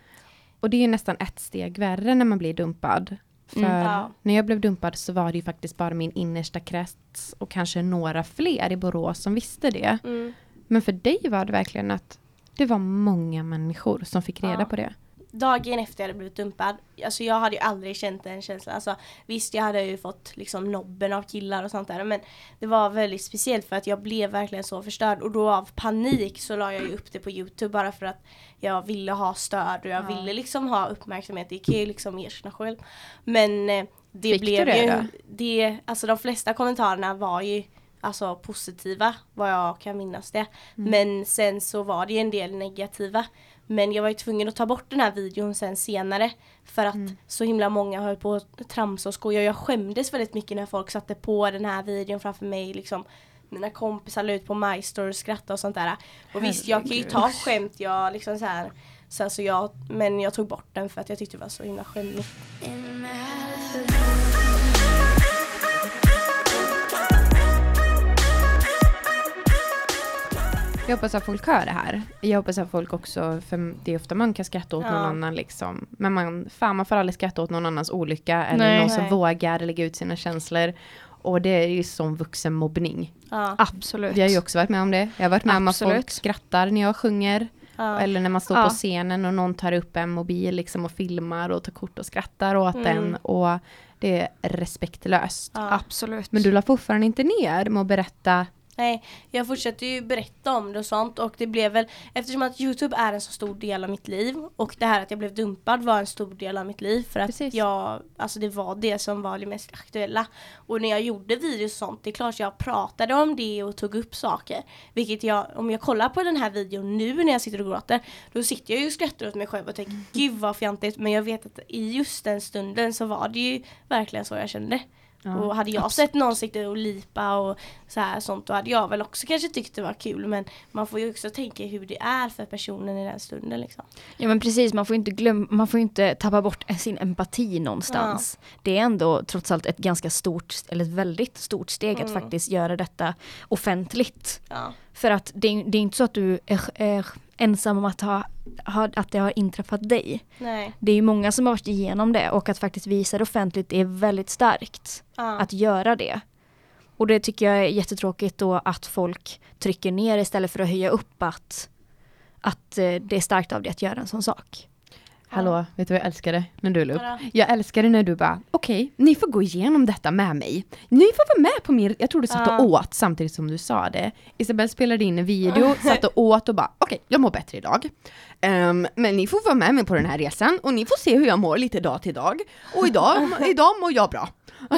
Och det är ju nästan ett steg värre när man blir dumpad. För Mm. Ja. när jag blev dumpad så var det ju faktiskt bara min innersta krets och kanske några fler i Borås som visste det. mm. Men för dig var det verkligen att det var många människor som fick reda Ja. på det. Dagen efter jag hade blivit dumpad, alltså jag hade ju aldrig känt den känslan. Alltså, visst jag hade ju fått liksom nobben av killar och sånt där men det var väldigt speciellt för att jag blev verkligen så förstörd och då av panik så la jag ju upp det på Youtube bara för att jag ville ha stöd och jag ville liksom ha uppmärksamhet. Det kan jag ju liksom erkänna själv. Men eh, det Fick du blev det ju, då? det, alltså de flesta kommentarerna var ju alltså positiva vad jag kan minnas det. Mm. Men sen så var det en del negativa. Men jag var ju tvungen att ta bort den här videon sen senare. För att Mm. så himla många höll på att tramsa och skoja. Jag skämdes väldigt mycket när folk satte på den här videon framför mig. Liksom, mina kompisar la ut på My Story och skrattade och sånt där. Och visst jag kan ju ta skämt. Jag liksom så här, så alltså jag, men jag tog bort den för att jag tyckte det var så himla skämmigt. Jag hoppas att folk hör det här. Jag hoppas att folk också, för det är ofta man kan skratta åt någon Ja. annan liksom. Men man, fan man får aldrig skratta åt någon annans olycka eller Nej. någon som Nej. vågar lägga ut sina känslor. Och det är ju som vuxenmobbning. Ja, Absolut. Vi har ju också varit med om det. Jag har varit med om att folk skrattar när jag sjunger. ja. Eller när man står Ja. på scenen och någon tar upp en mobil liksom och filmar och tar kort och skrattar åt Mm. den. Och det är respektlöst. ja. Absolut. Men du la fortfarande inte ner med att berätta. Nej, jag fortsatte ju berätta om det och sånt och det blev väl eftersom att Youtube är en så stor del av mitt liv och det här att jag blev dumpad var en stor del av mitt liv för att Precis. jag, alltså det var det som var det mest aktuella. Och när jag gjorde videos och sånt, det är klart jag pratade om det och tog upp saker. Vilket jag, om jag kollar på den här videon nu när jag sitter och gråter, då sitter jag ju och skrattar åt mig själv och tänker gud vad fjantigt. Men jag vet att i just den stunden så var det ju verkligen så jag kände. Och hade jag sett någon sitta och lipa och så här sånt då hade jag väl också kanske tyckt det var kul men man får ju också tänka hur det är för personen i den stunden liksom. Ja men precis, man får inte glömma, man får inte tappa bort sin empati någonstans. Det är ändå trots allt ett ganska stort, eller ett väldigt stort steg att Mm. faktiskt göra detta offentligt. Ja. För att det är, det är inte så att du är, är ensam om att, ha, ha, att det har inträffat dig. Nej. Det är ju många som har varit igenom det och att faktiskt visa det offentligt är väldigt starkt. Ja. Att göra det. Och det tycker jag är jättetråkigt då att folk trycker ner istället för att höja upp att, att eh, det är starkt av dig att göra en sån sak. Hallå, vet du vad jag älskade när du la upp? Vadå? Jag älskade när du bara, okej, ni får gå igenom detta med mig. Ni får vara med på min... Jag tror du satt Ja. och åt samtidigt som du sa det. Isabelle spelade in en video, satt och åt och bara, okej, jag mår bättre idag. Ehm, men ni får vara med mig på den här resan och ni får se hur jag mår lite dag till dag. Och idag, idag mår jag bra. Ja,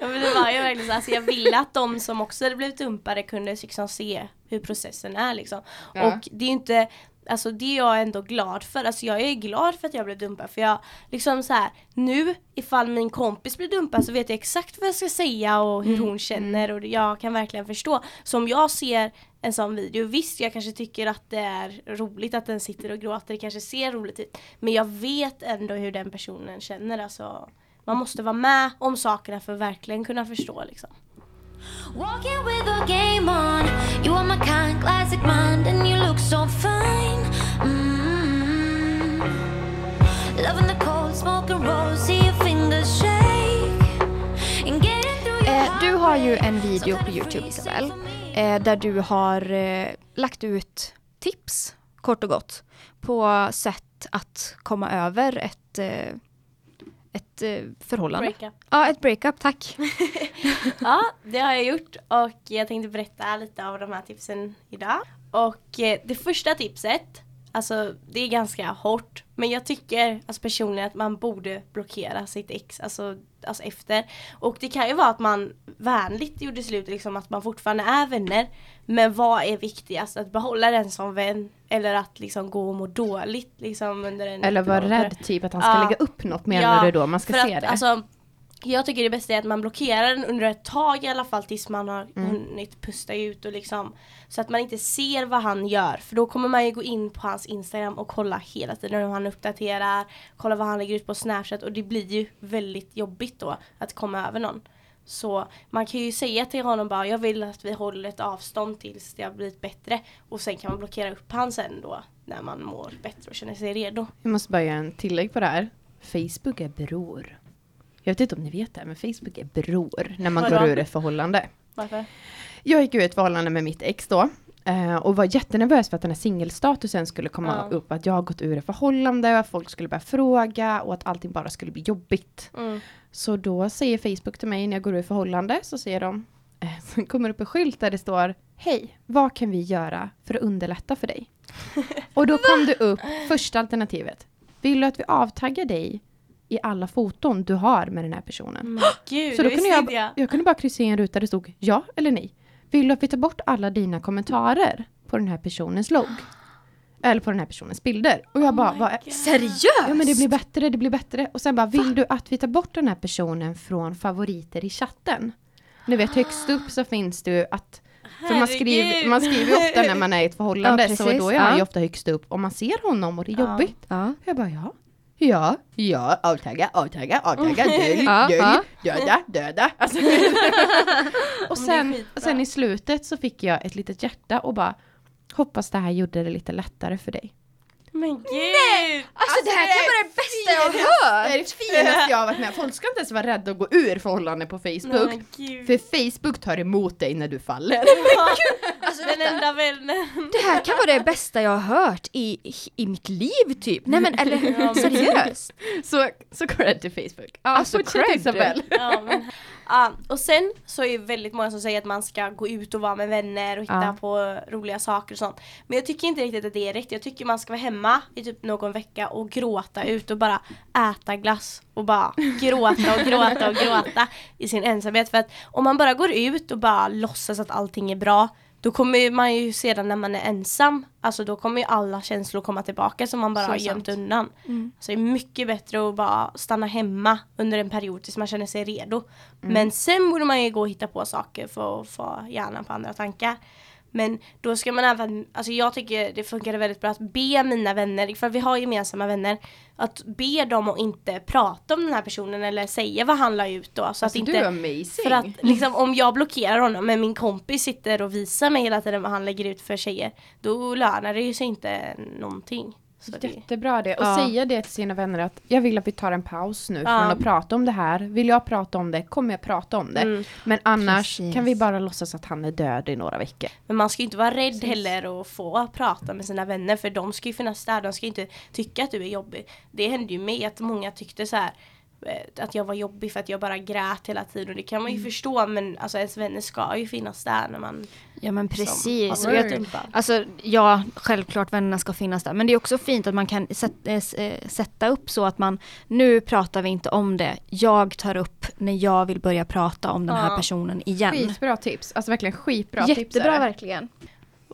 men det var ju verkligen så, alltså jag ville att de som också hade blivit dumpade kunde liksom se hur processen är liksom. Ja. Och det är ju inte Alltså det är jag ändå glad för. Alltså jag är glad för att jag blev dumpad för jag liksom så här nu ifall min kompis blir dumpad så vet jag exakt vad jag ska säga och hur hon känner och jag kan verkligen förstå. Så om jag ser en sån video, visst jag kanske tycker att det är roligt att den sitter och gråter, det kanske ser roligt ut. Men jag vet ändå hur den personen känner alltså. Man måste vara med om sakerna för att verkligen kunna förstå liksom. Walking with a game on. You are my kind, classic mind, and you look so fine. Eh, du har ju en video på Youtube me. Eh, där du har eh, lagt ut tips, kort och gott, på sätt att komma över ett, ett förhållande. Breakup. Ja, ett breakup, tack. Ja, det har jag gjort och jag tänkte berätta lite av de här tipsen idag. Och det första tipset, alltså det är ganska hårt, men jag tycker alltså personligen att man borde blockera sitt ex, alltså, alltså efter. Och det kan ju vara att man vänligt gjorde slut, liksom att man fortfarande är vänner. Men vad är viktigast, att behålla den som vän eller att liksom gå och må dåligt liksom under en Eller vara rädd typ att han ska Ja. lägga upp något menar Ja, du då? Man ska se att, det? Alltså, jag tycker det bästa är att man blockerar den under ett tag i alla fall tills man har Mm. hunnit pusta ut och liksom så att man inte ser vad han gör för då kommer man ju gå in på hans Instagram och kolla hela tiden hur han uppdaterar, kolla vad han lägger ut på Snapchat och det blir ju väldigt jobbigt då att komma över någon. Så man kan ju säga till honom bara jag vill att vi håller ett avstånd tills det har blivit bättre och sen kan man blockera upp han sen då när man mår bättre och känner sig redo. Jag måste bara göra en tillägg på det här. Facebook är bror. Jag vet inte om ni vet det, men Facebook är bror när man Vadå? går ur ett förhållande. Varför? Jag gick ur ett förhållande med mitt ex då. eh, Och var jättenervös för att den här singelstatusen skulle komma Ja. upp. Att jag har gått ur ett förhållande att folk skulle börja fråga och att allting bara skulle bli jobbigt. Mm. Så då säger Facebook till mig när jag går ur förhållande så säger de eh, så kommer upp en skylt där det står Hej, vad kan vi göra för att underlätta för dig? och då kom det upp första alternativet. Vill du att vi avtaggar dig i alla foton du har med den här personen? Men gud, Så då kunde jag, jag. jag kunde bara kryssa i en ruta där det stod ja eller nej. Vill du att vi tar bort alla dina kommentarer på den här personens logg? Eller på den här personens bilder. Och jag bara, vad är, Seriöst? Ja men det blir bättre, det blir bättre. Och sen bara, vill du att vi tar bort den här personen från favoriter i chatten? Ni vet högst upp så finns det ju att för man skriver, man skriver ofta när man är i ett förhållande Ja, så då är han ja. ju ofta högst upp och man ser honom och det är Ja. jobbigt. Ja. Jag bara ja, ja, ja, avtagga, avtagga, avtagga, dölj, Ja, dölj, ja. döda, döda. Alltså, och sen, sen i slutet så fick jag ett litet hjärta och bara hoppas det här gjorde det lite lättare för dig. Men gud! Alltså, det här kan vara det bästa jag har hört! Det är det finaste jag har varit med. Folk ska inte ens vara rädda att gå ur förhållande på Facebook. Gud. För Facebook tar emot dig när du faller. Alltså den enda vännen. Det här kan vara det bästa jag har hört i, i mitt liv typ. Nej men Ja, eller men- seriöst. Så, så cred till Facebook. Ja, Alltså, cred. Isabel. Ja, men, ja, och sen så är det väldigt många som säger att man ska gå ut och vara med vänner och hitta Ja. på roliga saker och sånt. Men jag tycker inte riktigt att det är rätt. Jag tycker man ska vara hemma i typ någon vecka och gråta ut och bara äta glass och bara gråta och gråta och gråta i sin ensamhet. För att om man bara går ut och bara låtsas att allting är bra då kommer man ju sedan när man är ensam, alltså då kommer ju alla känslor komma tillbaka som man bara Så har gömt sant. undan. Så det är mycket bättre att bara stanna hemma under en period tills man känner sig redo. Men sen borde man ju gå och hitta på saker för att få hjärnan på andra tankar. Men då ska man även, alltså jag tycker det funkade väldigt bra att be mina vänner, för vi har gemensamma vänner, att be dem att inte prata om den här personen eller säga vad han la ut då. Så att Alltså, inte, du är amazing. för att liksom, om jag blockerar honom men min kompis sitter och visar mig hela tiden vad han lägger ut för tjejer, då lönar det ju sig inte någonting. Så Jättebra det. Och Ja. säga det till sina vänner att jag vill att vi tar en paus nu Ja. från att prata om det här. Vill jag prata om det kommer jag prata om det. Mm. Men annars Precis. kan vi bara låtsas att han är död i några veckor. Men man ska ju inte vara rädd heller att få prata med sina vänner för de ska ju finnas där, de ska inte tycka att du är jobbig. Det hände ju mig att många tyckte så här att jag var jobbig för att jag bara grät hela tiden och det kan man ju förstå men alltså ens vänner ska ju finnas där när man Ja men precis. jag, alltså ja, självklart vännerna ska finnas där. Men det är också fint att man kan eh, eh, sätta upp så att man, nu pratar vi inte om det. Jag tar upp när jag vill börja prata om den här Ja. personen igen. Skitbra tips. Alltså verkligen skitbra tips. är Jättebra verkligen.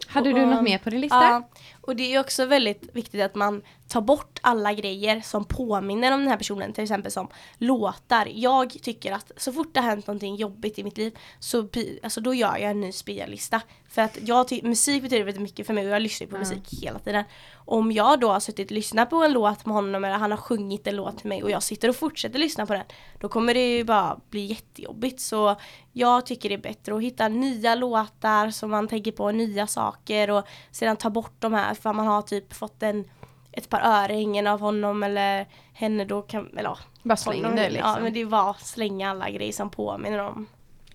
Hade du något mer på din lista? Ja, och det är också väldigt viktigt att man tar bort alla grejer som påminner om den här personen, till exempel som låtar. Jag tycker att så fort det har hänt någonting jobbigt i mitt liv så alltså då gör jag en ny spellista. För att jag musik betyder väldigt mycket för mig och jag lyssnar på musik hela tiden. Om jag då har suttit och lyssnat på en låt med honom eller han har sjungit en låt till mig och jag sitter och fortsätter lyssna på den då kommer det ju bara bli jättejobbigt. Så jag tycker det är bättre att hitta nya låtar som man tänker på, nya saker och sedan ta bort de här för man har typ fått en ett par örhängen av honom eller henne då kan, eller ja, Bara släng honom, det liksom. Ja men det var slänga alla grejer som påminner om.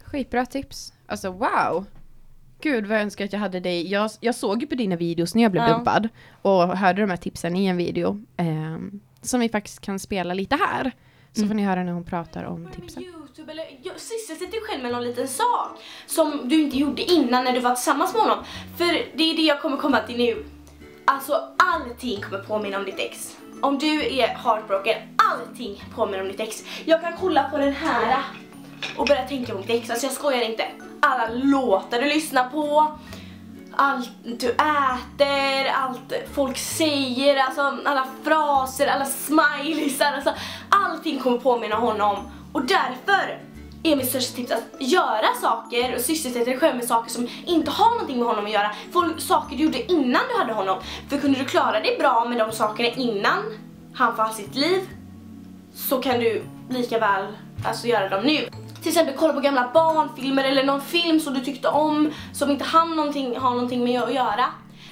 Skitbra tips. Alltså wow. Gud vad jag önskar att jag hade dig. Jag, jag såg ju på dina videos när jag blev Ja. dumpad och hörde de här tipsen i en video ehm, som vi faktiskt kan spela lite här. Så får ni höra när hon pratar om tipsen. Youtube eller jag- sysselsätt dig själv med någon liten sak som du inte gjorde innan när du var tillsammans med honom. För det är det jag kommer komma till nu. Alltså allting kommer påminna om ditt ex. Om du är heartbroken, allting påminner om ditt ex. Jag kan kolla på den här och börja tänka på mitt ex. Alltså jag skojar inte. Alla låtar du lyssnar på, allt du äter, allt folk säger, alltså alla fraser, alla smileysar, alltså allting kommer påminna honom. Och därför är mitt största tips att göra saker och sysselsätta dig själv med saker som inte har någonting med honom att göra. Folk, saker du gjorde innan du hade honom. För kunde du klara dig bra med de sakerna innan han fanns i sitt liv så kan du lika väl alltså, göra dem nu. Till exempel kolla på gamla barnfilmer eller någon film som du tyckte om som inte han någonting, har någonting med att göra.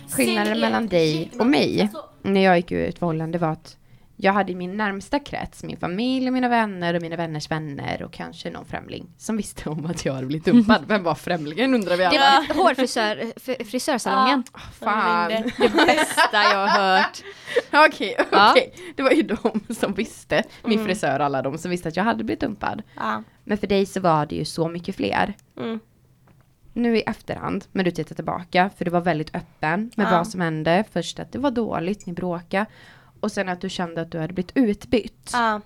Skillnaden mellan dig och mig alltså, när jag gick ur ett förhållande var att jag hade i min närmsta krets, min familj och mina vänner och mina vänners vänner och kanske någon främling som visste om att jag hade blivit dumpad. Vem var främlingen undrar vi Det alla. var hårfrisör, frisörsalongen. Fan. ringde. Det bästa jag har hört. Okej, okej. Ja. Det var ju de som visste, min frisör alla de som visste att jag hade blivit dumpad. Ja. Men för dig så var det ju så mycket fler. Mm. Nu i efterhand, när du tittar tillbaka, för du var väldigt öppen med Ja. vad som hände. Först att det var dåligt, ni bråkade. Och sen att du kände att du hade blivit utbytt. Ja.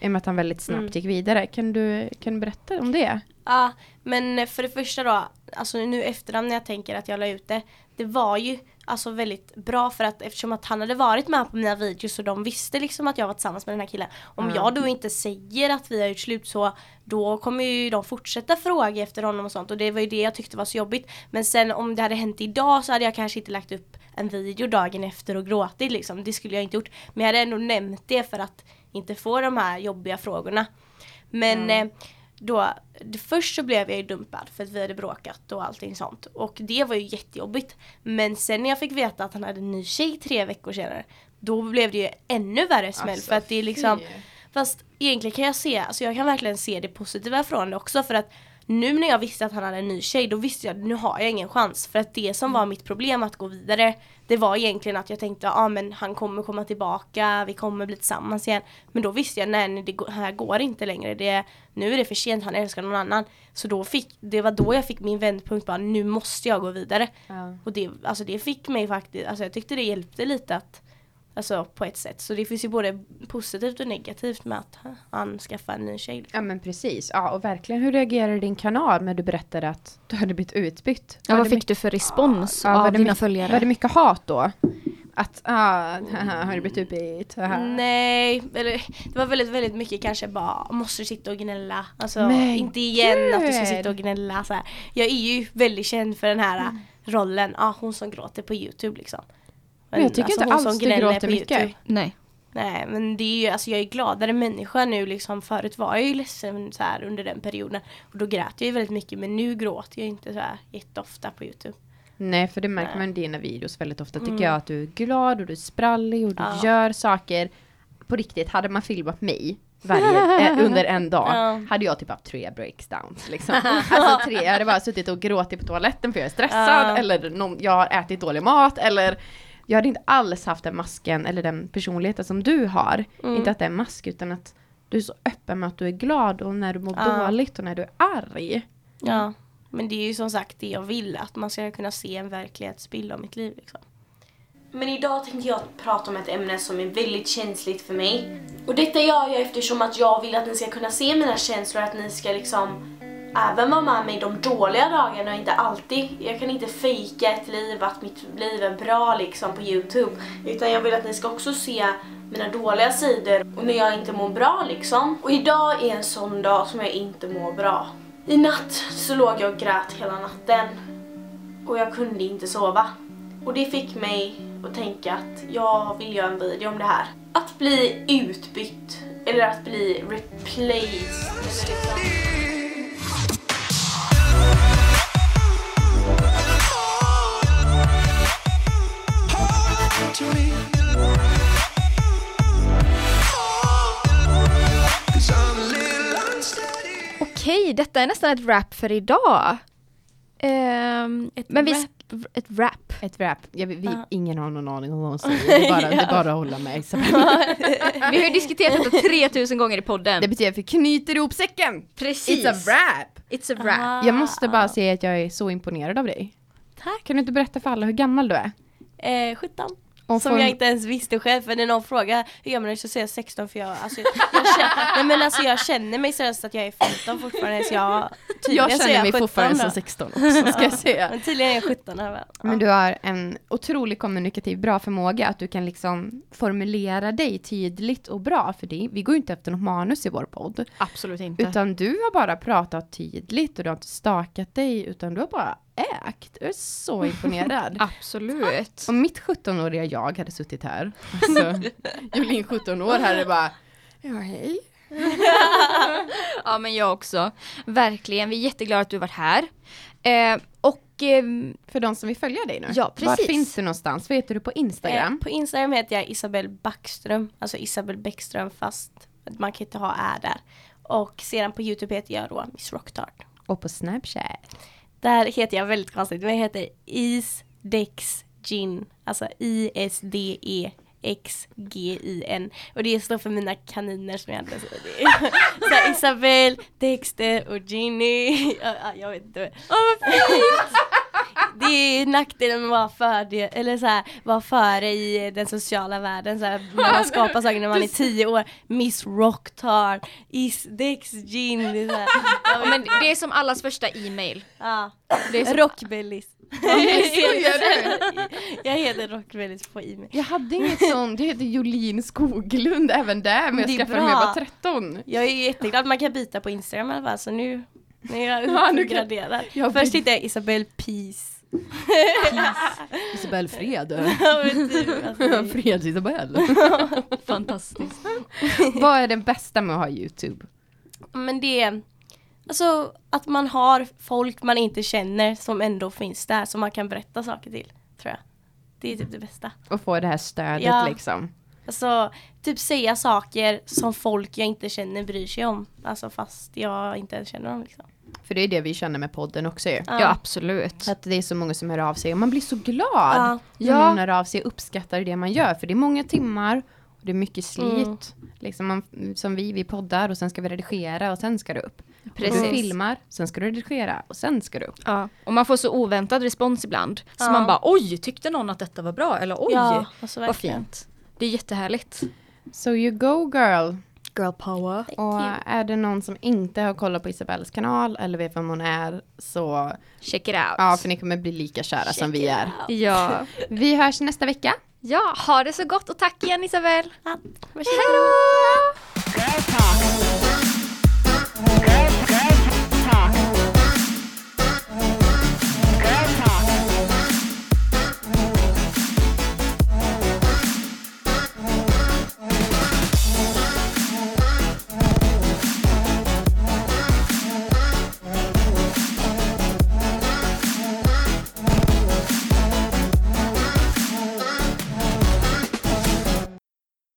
I och med att han väldigt snabbt Mm. gick vidare. Kan du, kan du berätta om det? Ja, men för det första då, alltså nu efterhand när jag tänker att jag la ut det, det var ju alltså väldigt bra för att eftersom att han hade varit med på mina videos och de visste liksom att jag var tillsammans med den här killen. Om jag då inte säger att vi har gjort slut så då kommer ju de fortsätta fråga efter honom och sånt och det var ju det jag tyckte var så jobbigt. Men sen om det hade hänt idag så hade jag kanske inte lagt upp en video dagen efter och gråtit liksom. Det skulle jag inte gjort. Men jag hade ändå nämnt det för att inte få de här jobbiga frågorna. Men eh, då, det, först så blev jag ju dumpad för att vi hade bråkat och allting sånt. Och det var ju jättejobbigt. Men sen när jag fick veta att han hade en ny tjej tre veckor senare, då blev det ju ännu värre smäll. Alltså, för att det är liksom, fy. fast egentligen kan jag se, alltså jag kan verkligen se det positiva från det också. För att nu när jag visste att han hade en ny tjej, då visste jag att nu har jag ingen chans. För att det som var mitt problem att gå vidare, det var egentligen att jag tänkte, ja ah, men han kommer komma tillbaka, vi kommer bli tillsammans igen. Men då visste jag, nej, nej det här går inte längre. Det, nu är det för sent, han älskar någon annan. Så då fick, det var då jag fick min vändpunkt, bara nu måste jag gå vidare. Och det, alltså det fick mig faktiskt, alltså jag tyckte det hjälpte lite att Alltså på ett sätt. Så det finns ju både positivt och negativt med att han skaffar en ny tjej. liksom. Ja men precis. Ja och verkligen, hur reagerade din kanal när du berättade att du hade blivit utbytt? Ja, Var vad fick du för respons Ja, var av det dina mycket- följare? Var det mycket hat då? Att, ah, haha, har du blivit utbytt? Haha. Nej, eller det var väldigt, väldigt mycket kanske bara måste du sitta och gnälla. Alltså Men inte igen att du ska gud. sitta och gnälla så här. Jag är ju väldigt känd för den här Mm. rollen, ja hon som gråter på Youtube liksom. Men jag tycker inte hon som alls du gråter på mycket. YouTube. Nej. Nej men det är ju, alltså jag är gladare människa nu liksom. Förut var jag ju ledsen så här under den perioden. Och då grät jag ju väldigt mycket men nu gråter jag inte så här jätteofta på Youtube. Nej, för det märker Nej. man i dina videos väldigt ofta. Tycker Mm. jag att du är glad och du är sprallig och du Ja. gör saker. På riktigt, hade man filmat mig varje, eh, under en dag Ja. hade jag typ haft tre breakdowns. Liksom. Alltså tre, jag hade bara suttit och gråtit på toaletten för jag är stressad Ja. eller någon, jag har ätit dålig mat eller jag hade inte alls haft den masken eller den personligheten som du har. Mm. Inte att det är en mask utan att du är så öppen med att du är glad och när du mår Ja. dåligt och när du är arg. Ja, men det är ju som sagt det jag vill, att man ska kunna se en verklighetsbild av mitt liv. Liksom. Men idag tänkte jag prata om ett ämne som är väldigt känsligt för mig. Och detta gör jag eftersom att jag vill att ni ska kunna se mina känslor, att ni ska liksom även vara med mig de dåliga dagarna och inte alltid. Jag kan inte fejka ett liv, att mitt liv är bra liksom på Youtube. Utan jag vill att ni ska också se mina dåliga sidor och när jag inte mår bra liksom. Och idag är en sån dag som jag inte mår bra. I natt så låg jag och grät hela natten och jag kunde inte sova. Och det fick mig att tänka att jag vill göra en video om det här. Att bli utbytt eller att bli replaced. Okej, detta är nästan ett wrap för idag. Ehm, Ett men vi, rap. ett rap. Ett rap. Jag, vi, Ja. ingen har någon aning om vad hon säger. Det är bara, det är bara att hålla med. Vi har ju diskuterat detta 3000 gånger i podden. Det betyder att vi knyter ihop säcken. Precis. It's a rap. It's a rap. Ah. Jag måste bara säga att jag är så imponerad av dig. Tack. Kan du inte berätta för alla hur gammal du är? Eh, 17. Och Som från- jag inte ens visste själv för när någon frågar hur gammal är du så säger jag 16 för jag, alltså, jag, känner, nej, men alltså, jag känner mig seriöst att jag är 15 fortfarande så jag Jag känner mig 17 fortfarande då. som 16 också ska jag säga. Men tydligen är jag 17 här, ja. Men du har en otroligt kommunikativ bra förmåga att du kan liksom formulera dig tydligt och bra för det. Vi går ju inte efter något manus i vår podd. Absolut inte. Utan du har bara pratat tydligt och du har inte stakat dig utan du har bara ägt. Jag är så imponerad. Absolut. Om mitt 17-åriga jag hade suttit här, alltså Jolin 17 år hade bara Ja hej. Ja men jag också. Verkligen, vi är jätteglada att du varit här. Eh, och ehm, För de som vill följa dig nu. Ja, Var precis. finns du någonstans? Vad heter du på Instagram? Eh, på Instagram heter jag Isabel Backström, alltså Isabel Bäckström fast man kan inte ha ä där. Och sedan på Youtube heter jag då Miss Rocktard. Och på Snapchat. Där heter jag väldigt konstigt, men jag heter Isdex Gin, alltså I-S-D-E X-G-I-N och det står för mina kaniner som jag hade. Så det så Isabel, Dexter och Ginny. Ja, jag vet inte. Det är nackdelen med att vara före, eller så här, vara före i den sociala världen. Så här, när man skapar saker när man är tio år. Miss Rocktard, Isdex Gin. Det är så här, jag vet men det är som allas första e-mail. Ja, Det är som, Rockbellis. skojar jag heter Rockbellis på e-mail. Jag hade inget sånt, det heter Jolin Skoglund även där men jag skaffade när jag var 13. Jag är jätteglad, man kan byta på Instagram i alla fall så nu, nu är jag Ja, kan- Först hittade jag Isabel Peace. Isabel Fred. Ja, men typ, alltså, det- Freds Isabel. fantastiskt. Vad är det bästa med att ha Youtube? Men det är alltså att man har folk man inte känner som ändå finns där som man kan berätta saker till, tror jag. Det är typ det bästa. Att få det här stödet Ja. liksom. Alltså, typ säga saker som folk jag inte känner bryr sig om. Alltså fast jag inte ens känner dem liksom. För det är det vi känner med podden också ju. Ja absolut. Att det är så många som hör av sig och man blir så glad Ja. när Ja. någon hör av sig och uppskattar det man gör. För det är många timmar och det är mycket slit. Mm. Liksom man, som vi, vi poddar och sen ska vi redigera och sen ska det upp. Och Du Precis. filmar, sen ska du redigera och sen ska det upp. Ja. Och man får så oväntad respons ibland. Så Ja. man bara oj, tyckte någon att detta var bra? Eller oj, Ja, alltså vad fint. Det är jättehärligt. So you go girl! Girl power. Och är det någon som inte har kollat på Isabells kanal eller vet vem hon är så Check it out. ja, för ni kommer bli lika kära som vi är. Ja. Vi hörs nästa vecka. ja, ha det så gott och tack igen Isabel. Ja, varsågod. Hej då!